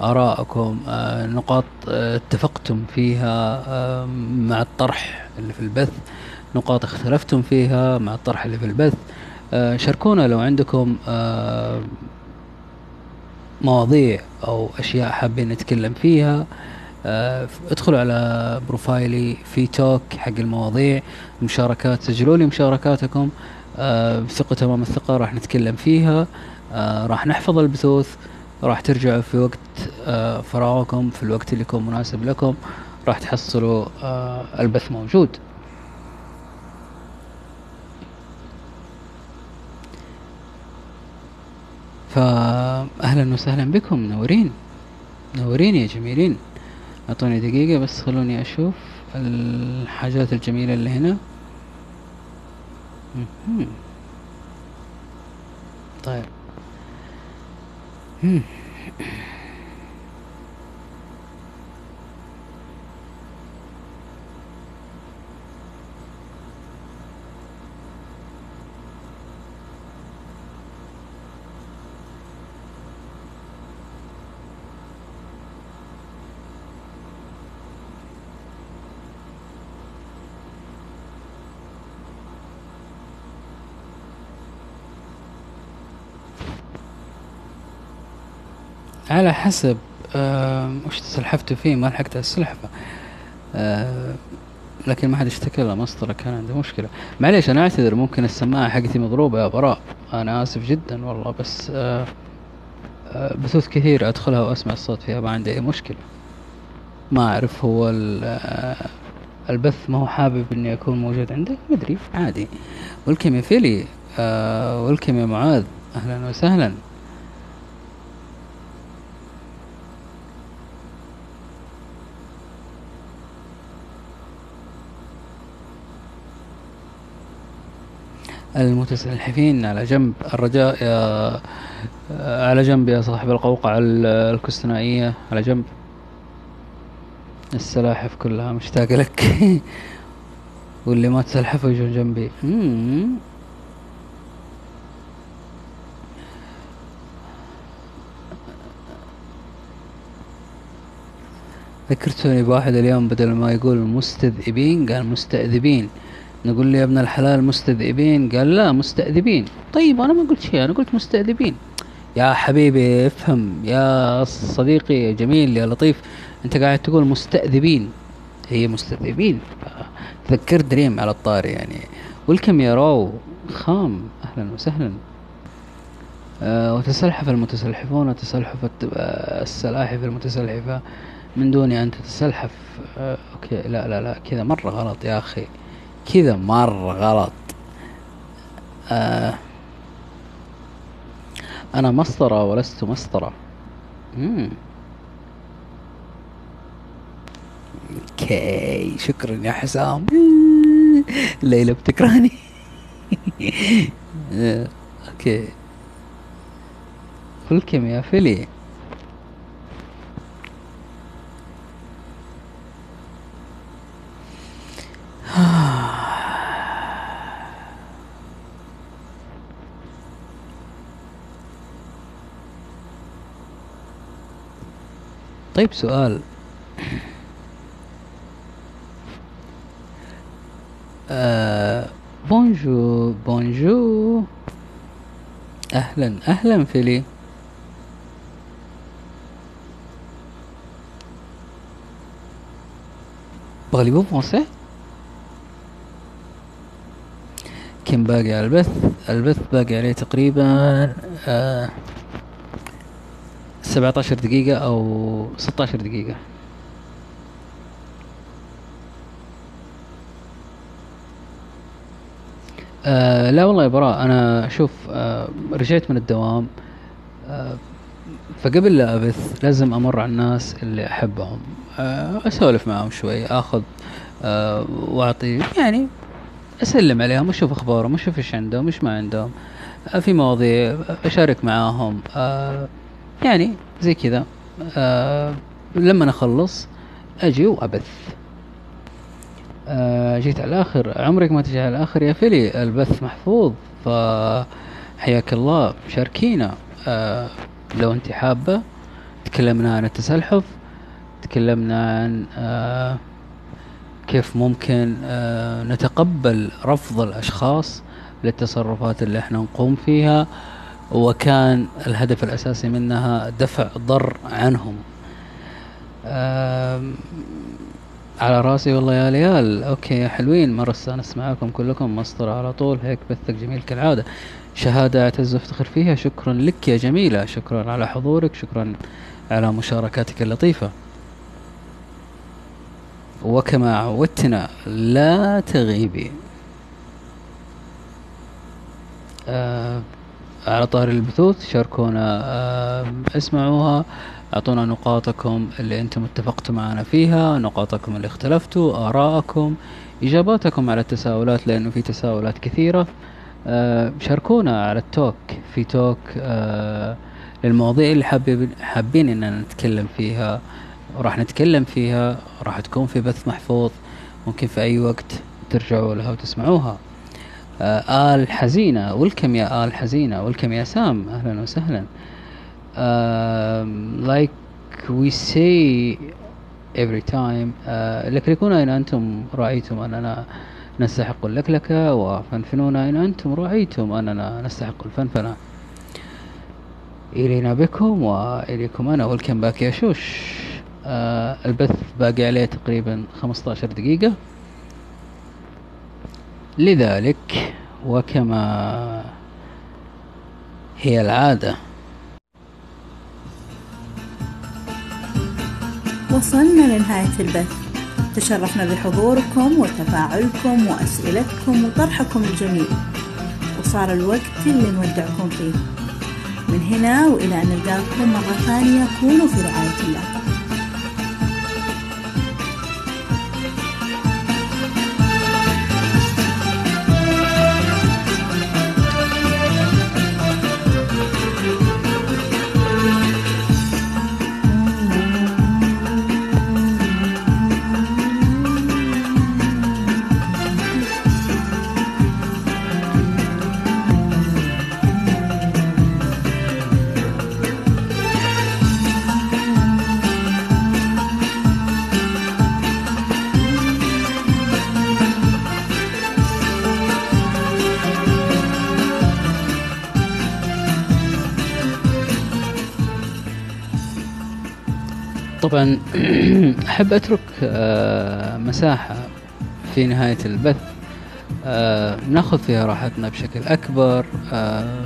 آراءكم آه نقاط آه اتفقتم فيها آه مع الطرح اللي في البث نقاط اختلفتم فيها مع الطرح اللي في البث. شاركونا لو عندكم مواضيع أو أشياء حابين نتكلم فيها ادخلوا على بروفايلي في توك حق المواضيع مشاركات سجلوا لي مشاركاتكم بثقة تمام الثقة راح نتكلم فيها راح نحفظ البثوث راح ترجعوا في وقت آه فراغكم في الوقت اللي يكون مناسب لكم راح تحصلوا آه البث موجود. فأهلا وسهلا بكم منورين منورين يا جميلين. أعطوني دقيقة بس خلوني أشوف الحاجات الجميلة اللي هنا. طيب. Hmm. على حسب آه وش تسلحفتوا فيه ما لحقت السلحفة آه لكن ما حد اشتكى له مسطرة كان عنده مشكلة. معليش أنا أعتذر ممكن السماعة حقتي مضروبة يا براء. أنا آسف جدا والله بس آه بثوث كثير أدخلها وأسمع الصوت فيها ما عندي أي مشكلة. ما أعرف هو البث ما هو حابب إني أكون موجود عندك مدري عادي. ولكم يا فيلي ولكم يا معاذ. أهلا وسهلا. المتسلحفين على جنب الرجاء يا على جنب يا صاحب القوقعة الكستنائية على جنب. السلاحف كلها مشتاقة لك. [laughs] واللي ما تسلحفوا يجون جنبي. ذكرتوني بواحد اليوم بدل ما يقول مستذئبين قال مستأذبين. نقول له يا ابن الحلال مستذئبين؟ قال لا مستأذبين. طيب أنا ما قلت شيء أنا قلت مستأذبين. يا حبيبي افهم يا صديقي جميل يا لطيف أنت قاعد تقول مستأذبين. هي مستذئبين. تذكر دريم على الطاري يعني. Welcome يا رو خام. أهلا وسهلا. أه وتسلحف المتسلحفون وتسلحف السلاحف المتسلحفة. من دون أن تتسلحف. أه okay. لا لا لا. كذا مرة غلط يا أخي. كذا مرة غلط. أه أنا مسطرة ولست مسطرة. أوكي شكرا يا حسام. [laughs] ليلى بتكرهني. [laughs] أوكي. كم يا فيلي. [sighs] طيب سؤال. آه بونجو بونجو أهلا أهلا فيلي. Parlez-vous français? كم باقي على البث. البث باقي عليه تقريبا آه سبعة عشر دقيقة أو ستة عشر دقيقة. آه لا والله يا براء أنا شوف آه رجعت من الدوام آه فقبل لا أبث لازم أمر على الناس اللي أحبهم آه أسولف معهم شوي آخذ آه وأعطي يعني أسلم عليهم أشوف أخبارهم أشوف إيش عندهم إيش ما عندهم. آه في مواضيع أشارك معاهم. آه يعني زي كذا. آه لما اخلص أجي وأبث. آه جيت على الآخر. عمرك ما تجي على الآخر يا فيلي. البث محفوظ. فحياك الله. شاركينا. آه لو أنت حابة. تكلمنا عن التسلحف. تكلمنا عن آه كيف ممكن آه نتقبل رفض الأشخاص للتصرفات اللي إحنا نقوم فيها وكان الهدف الأساسي منها دفع ضر عنهم. على رأسي والله يا ليال أوكي يا حلوين مرة استانس معاكم كلكم مسطرة على طول هيك بثك جميل كالعادة. شهادة أعتز وافتخر فيها شكرا لك يا جميلة شكرا على حضورك شكرا على مشاركاتك اللطيفة. وكما عودتنا لا تغيبي. آه على طار البثوث شاركونا آه اسمعوها. أعطونا نقاطكم اللي أنتم اتفقتوا معنا فيها نقاطكم اللي اختلفتوا ارائكم إجاباتكم على التساؤلات لأنه في تساؤلات كثيرة. آه شاركونا على التوك في توك للمواضيع اللي حابين إننا نتكلم فيها. وراح نتكلم فيها راح تكون في بث محفوظ ممكن في أي وقت ترجعوا لها وتسمعوها. آه آل حزينة ولكم يا آل حزينة ولكم يا سام أهلا وسهلا. um, like we say every time uh, لكلكون إن أنتم رأيتم أننا نستحق اللكلكة وفنفنونا إن أنتم رأيتم أننا نستحق الفنفنة. إلينا بكم وإليكم أنا والكم باك يا شوش. آه البث باقي عليه تقريبا 15 دقيقة. لذلك وكما هي العادة. وصلنا لنهاية البث. تشرفنا بحضوركم وتفاعلكم وأسئلتكم وطرحكم الجميل. وصار الوقت اللي نودعكم فيه. من هنا وإلى أن نلقاكم مرة ثانية كونوا في رعاية الله. طبعا [clears throat] أحب أترك آه، مساحة في نهاية البث. آه، نأخذ فيها راحتنا بشكل أكبر. آه،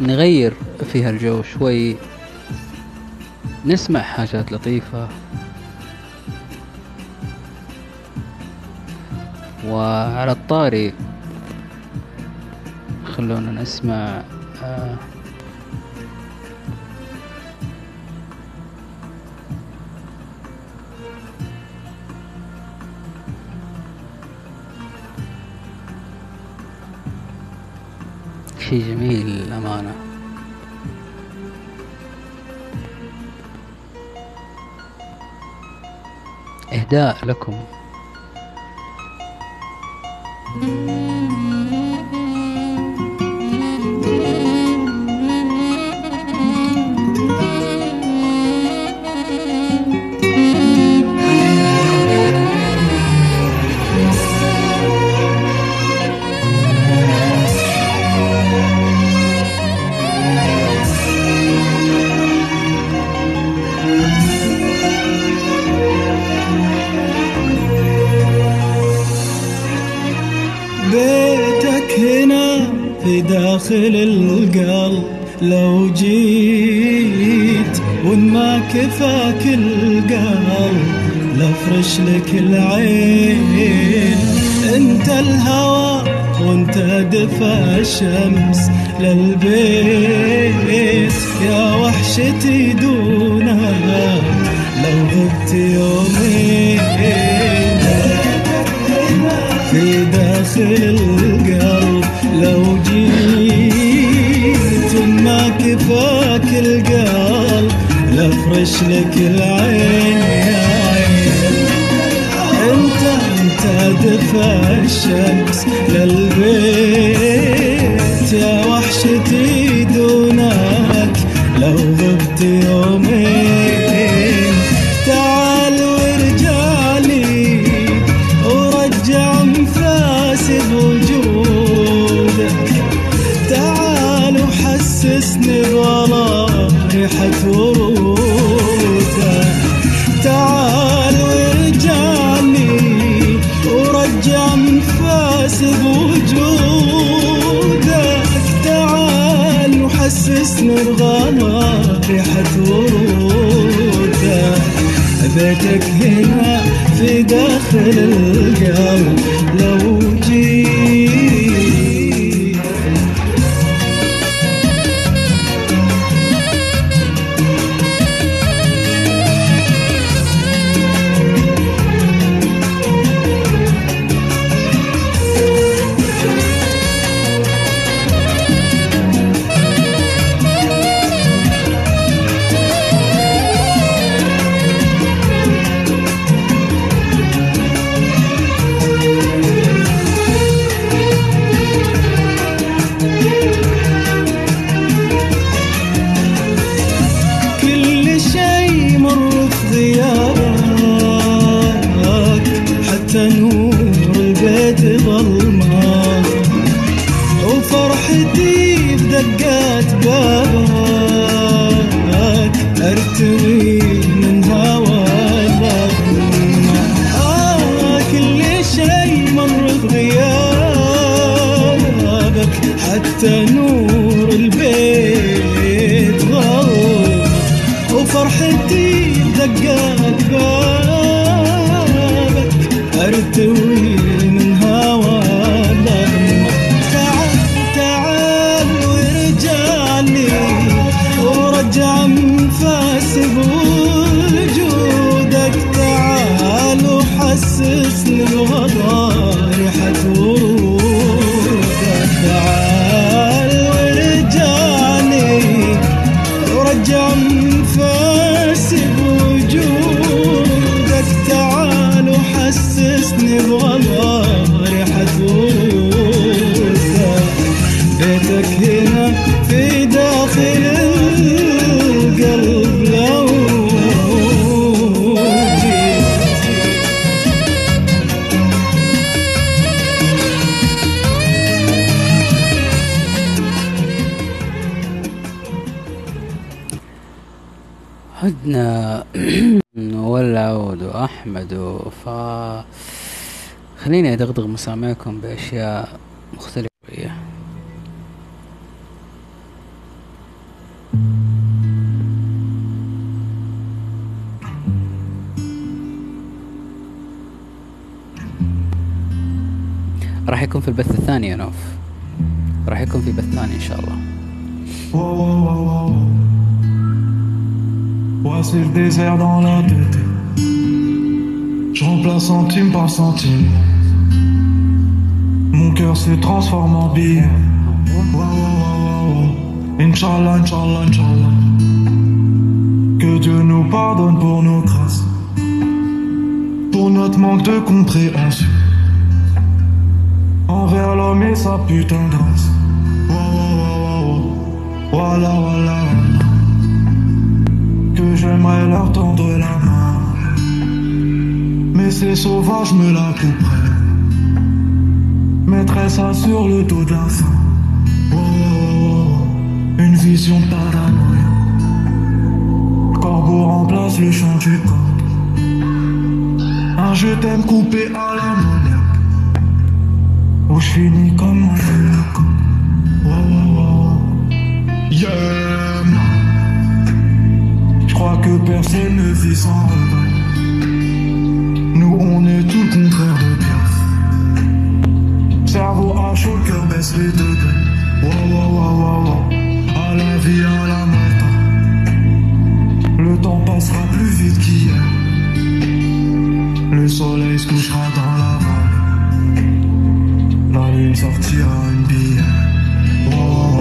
نغير فيها الجو شوي. نسمع حاجات لطيفة. وعلى الطاري خلونا نسمع آه شيء جميل للأمانة. إهداء لكم. لك العين. انت الهوى وانت دفى الشمس للبيت. يا وحشتي دونك لو غبت يومين. في داخل القلب لو جيت ما كفاك القلب. لأفرش لك الشمس للبيت. يا وحشتي دونك لو غبت يومين. تعال وارجعلي ورجع انفاس بوجودك تعال وحسسني بغلا ريحة ورودك بيتك هنا في داخل القلب مسامعكم بأشياء مختلفة راح يكون في البث الثاني يا نوف راح يكون في بث ثاني إن شاء الله. Ouais, c'est le désert dans la tête. Je remplace centime par centime. Inch'Allah, Inch'Allah, Inch'Allah. Que Dieu nous pardonne pour nos grâces. Pour notre manque de compréhension. Envers l'homme et sa putain ça sur le dos d'un fin. Oh, une vision paranoïa. Corbeau remplace le chant du corps. Un je t'aime coupé à l'ammoniaque. Où je finis comme un loco. Oh. Yeah. Je crois que personne ne vit sans regret. Nous, on est tout le contraire de à chaud, cœur baisse les degrés. Wow, wow, wow, wow, wow. À la vie, à la mort. Le temps passera plus vite qu'hier. Le soleil se couchera dans la vallée. La lune sortira une bière. Wow, wow, wow.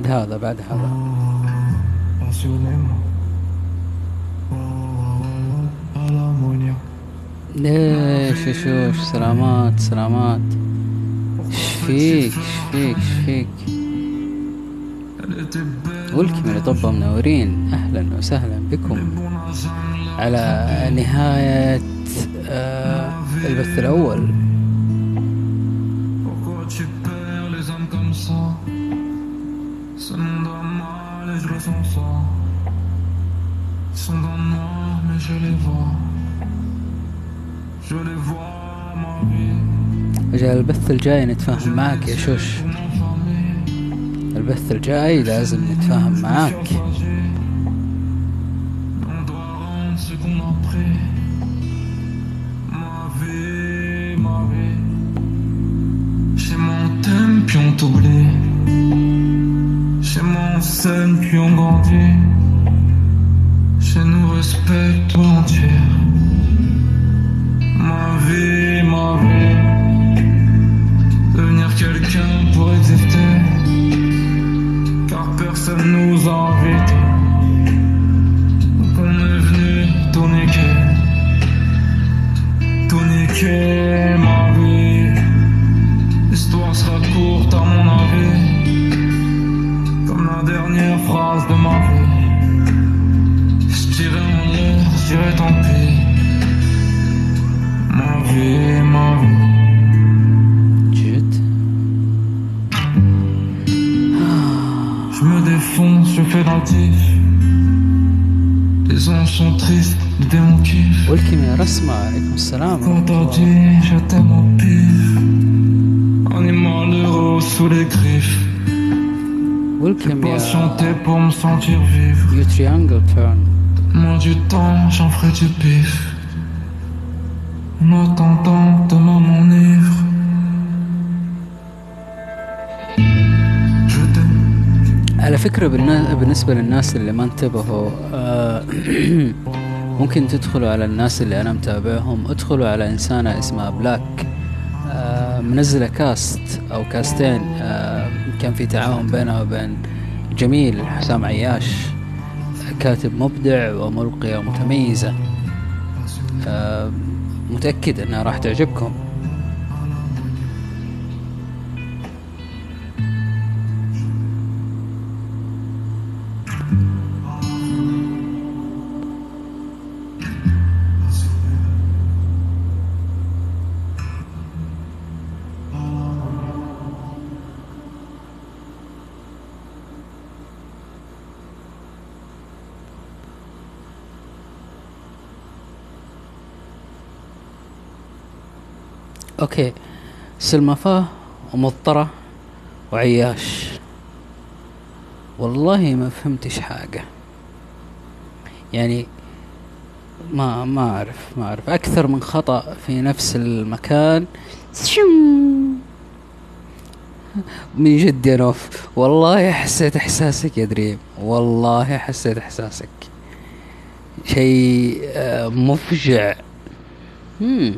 بعد هذا بعد هذا. ليش؟ يا سلامات سلامات. إيش فيك؟ إيش فيك؟ إيش فيك؟ Elle était belle. والكم طبة منورين أهلا وسهلا بكم. على نهاية آه البث الأول. البث الجاي نتفاهم معك يا شوش. البث الجاي لازم نتفاهم معاك du temps, j'en ferai du pif. En attendant demain mon ivre. Je t'aime. على فكرة بالنسبة للناس اللي ما انتبهوا آه، ممكن تدخلوا على الناس اللي أنا متابعهم ادخلوا على إنسانة اسمها بلاك آه، منزلة كاست أو كاستين آه، كان في تعاون بينها وبين جميل حسام عياش كاتب مبدع وملقية متميزة. متأكد أنها راح تعجبكم. Okay. سلحفاة ومضطرة وعياش. والله ما فهمتش حاجة. يعني ما ما أعرف ما أعرف. أكثر من خطأ في نفس المكان. من جد يا نوف. والله حسيت إحساسك يا دريم. والله حسيت إحساسك. شيء آه، مفجع. مم.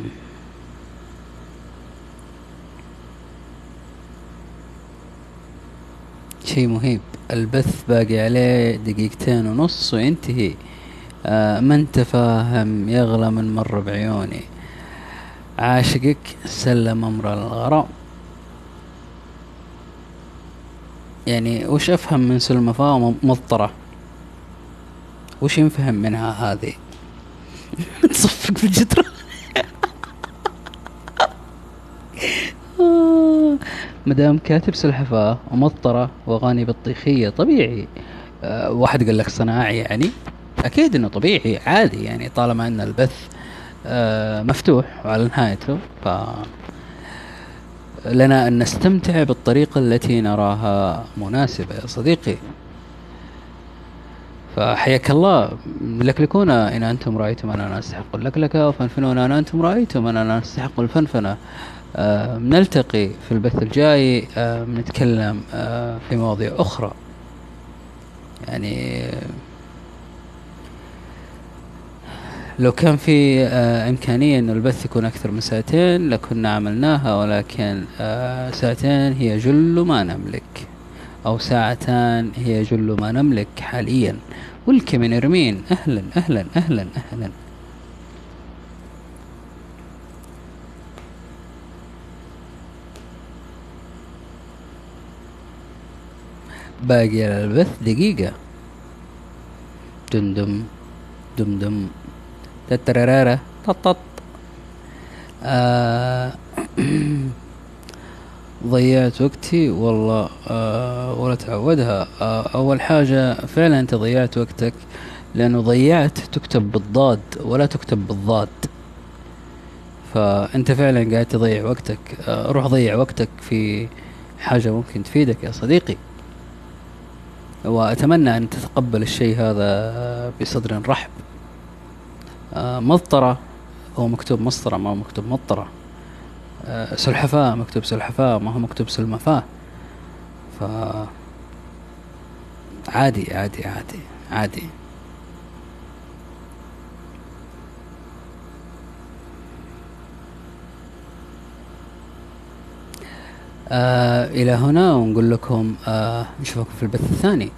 شيء مهيب. البث باقي عليه دقيقتين ونص وينتهي. آه ما انت فاهم يغلى من مر بعيوني. عاشقك سلم أمر الغرام يعني وش أفهم من سلمفاة مضطرة؟ وش ينفهم منها هذه؟ [laughs] تصفق في الجدران. [laughs] آه، مدام كاتب سلحفاة ومضطرة واغاني بطيخية. طبيعي. آه، واحد قال لك صناعي يعني؟ أكيد إنه طبيعي عادي يعني طالما إن البث آه، مفتوح وعلى نهايته. ف لنا أن نستمتع بالطريقة التي نراها مناسبة يا صديقي. فحياك الله. لكلكونا إن أنتم رأيتم أننا نستحق اللكلكة وفنفنونا إن أنتم رأيتم أننا نستحق الفنفنة. نلتقي في البث الجاي آه نتكلم آه في مواضيع أخرى. يعني آه، لو كان في آه إمكانية أن البث يكون أكثر من ساعتين لكنا عملناها ولكن آه ساعتين هي جل ما نملك أو ساعتان هي جل ما نملك حاليا. ولك من إرمين أهلا أهلا أهلا أهلا. باقي على البث دقيقة. دمدم دمدم. تترارارا طط آه [clears throat] ضيعت وقتي. والله آه ولا تعودها. آه أول حاجة فعلا أنت ضيعت وقتك. لأنه ضيعت تكتب بالضاد ولا تكتب بالضاد. فأنت فعلا قاعد تضيع وقتك. آه روح ضيع وقتك في حاجة ممكن تفيدك يا صديقي. وأتمنى أن تتقبل الشيء هذا بصدر رحب. آه مضطرة هو مكتوب مسطرة ما هو مكتوب مضطرة. آه، سلحفاة مكتوب سلحفاة ما هو مكتوب سلمفاة. ف عادي عادي عادي عادي. آه إلى هنا ونقول لكم آه نشوفكم في البث الثاني.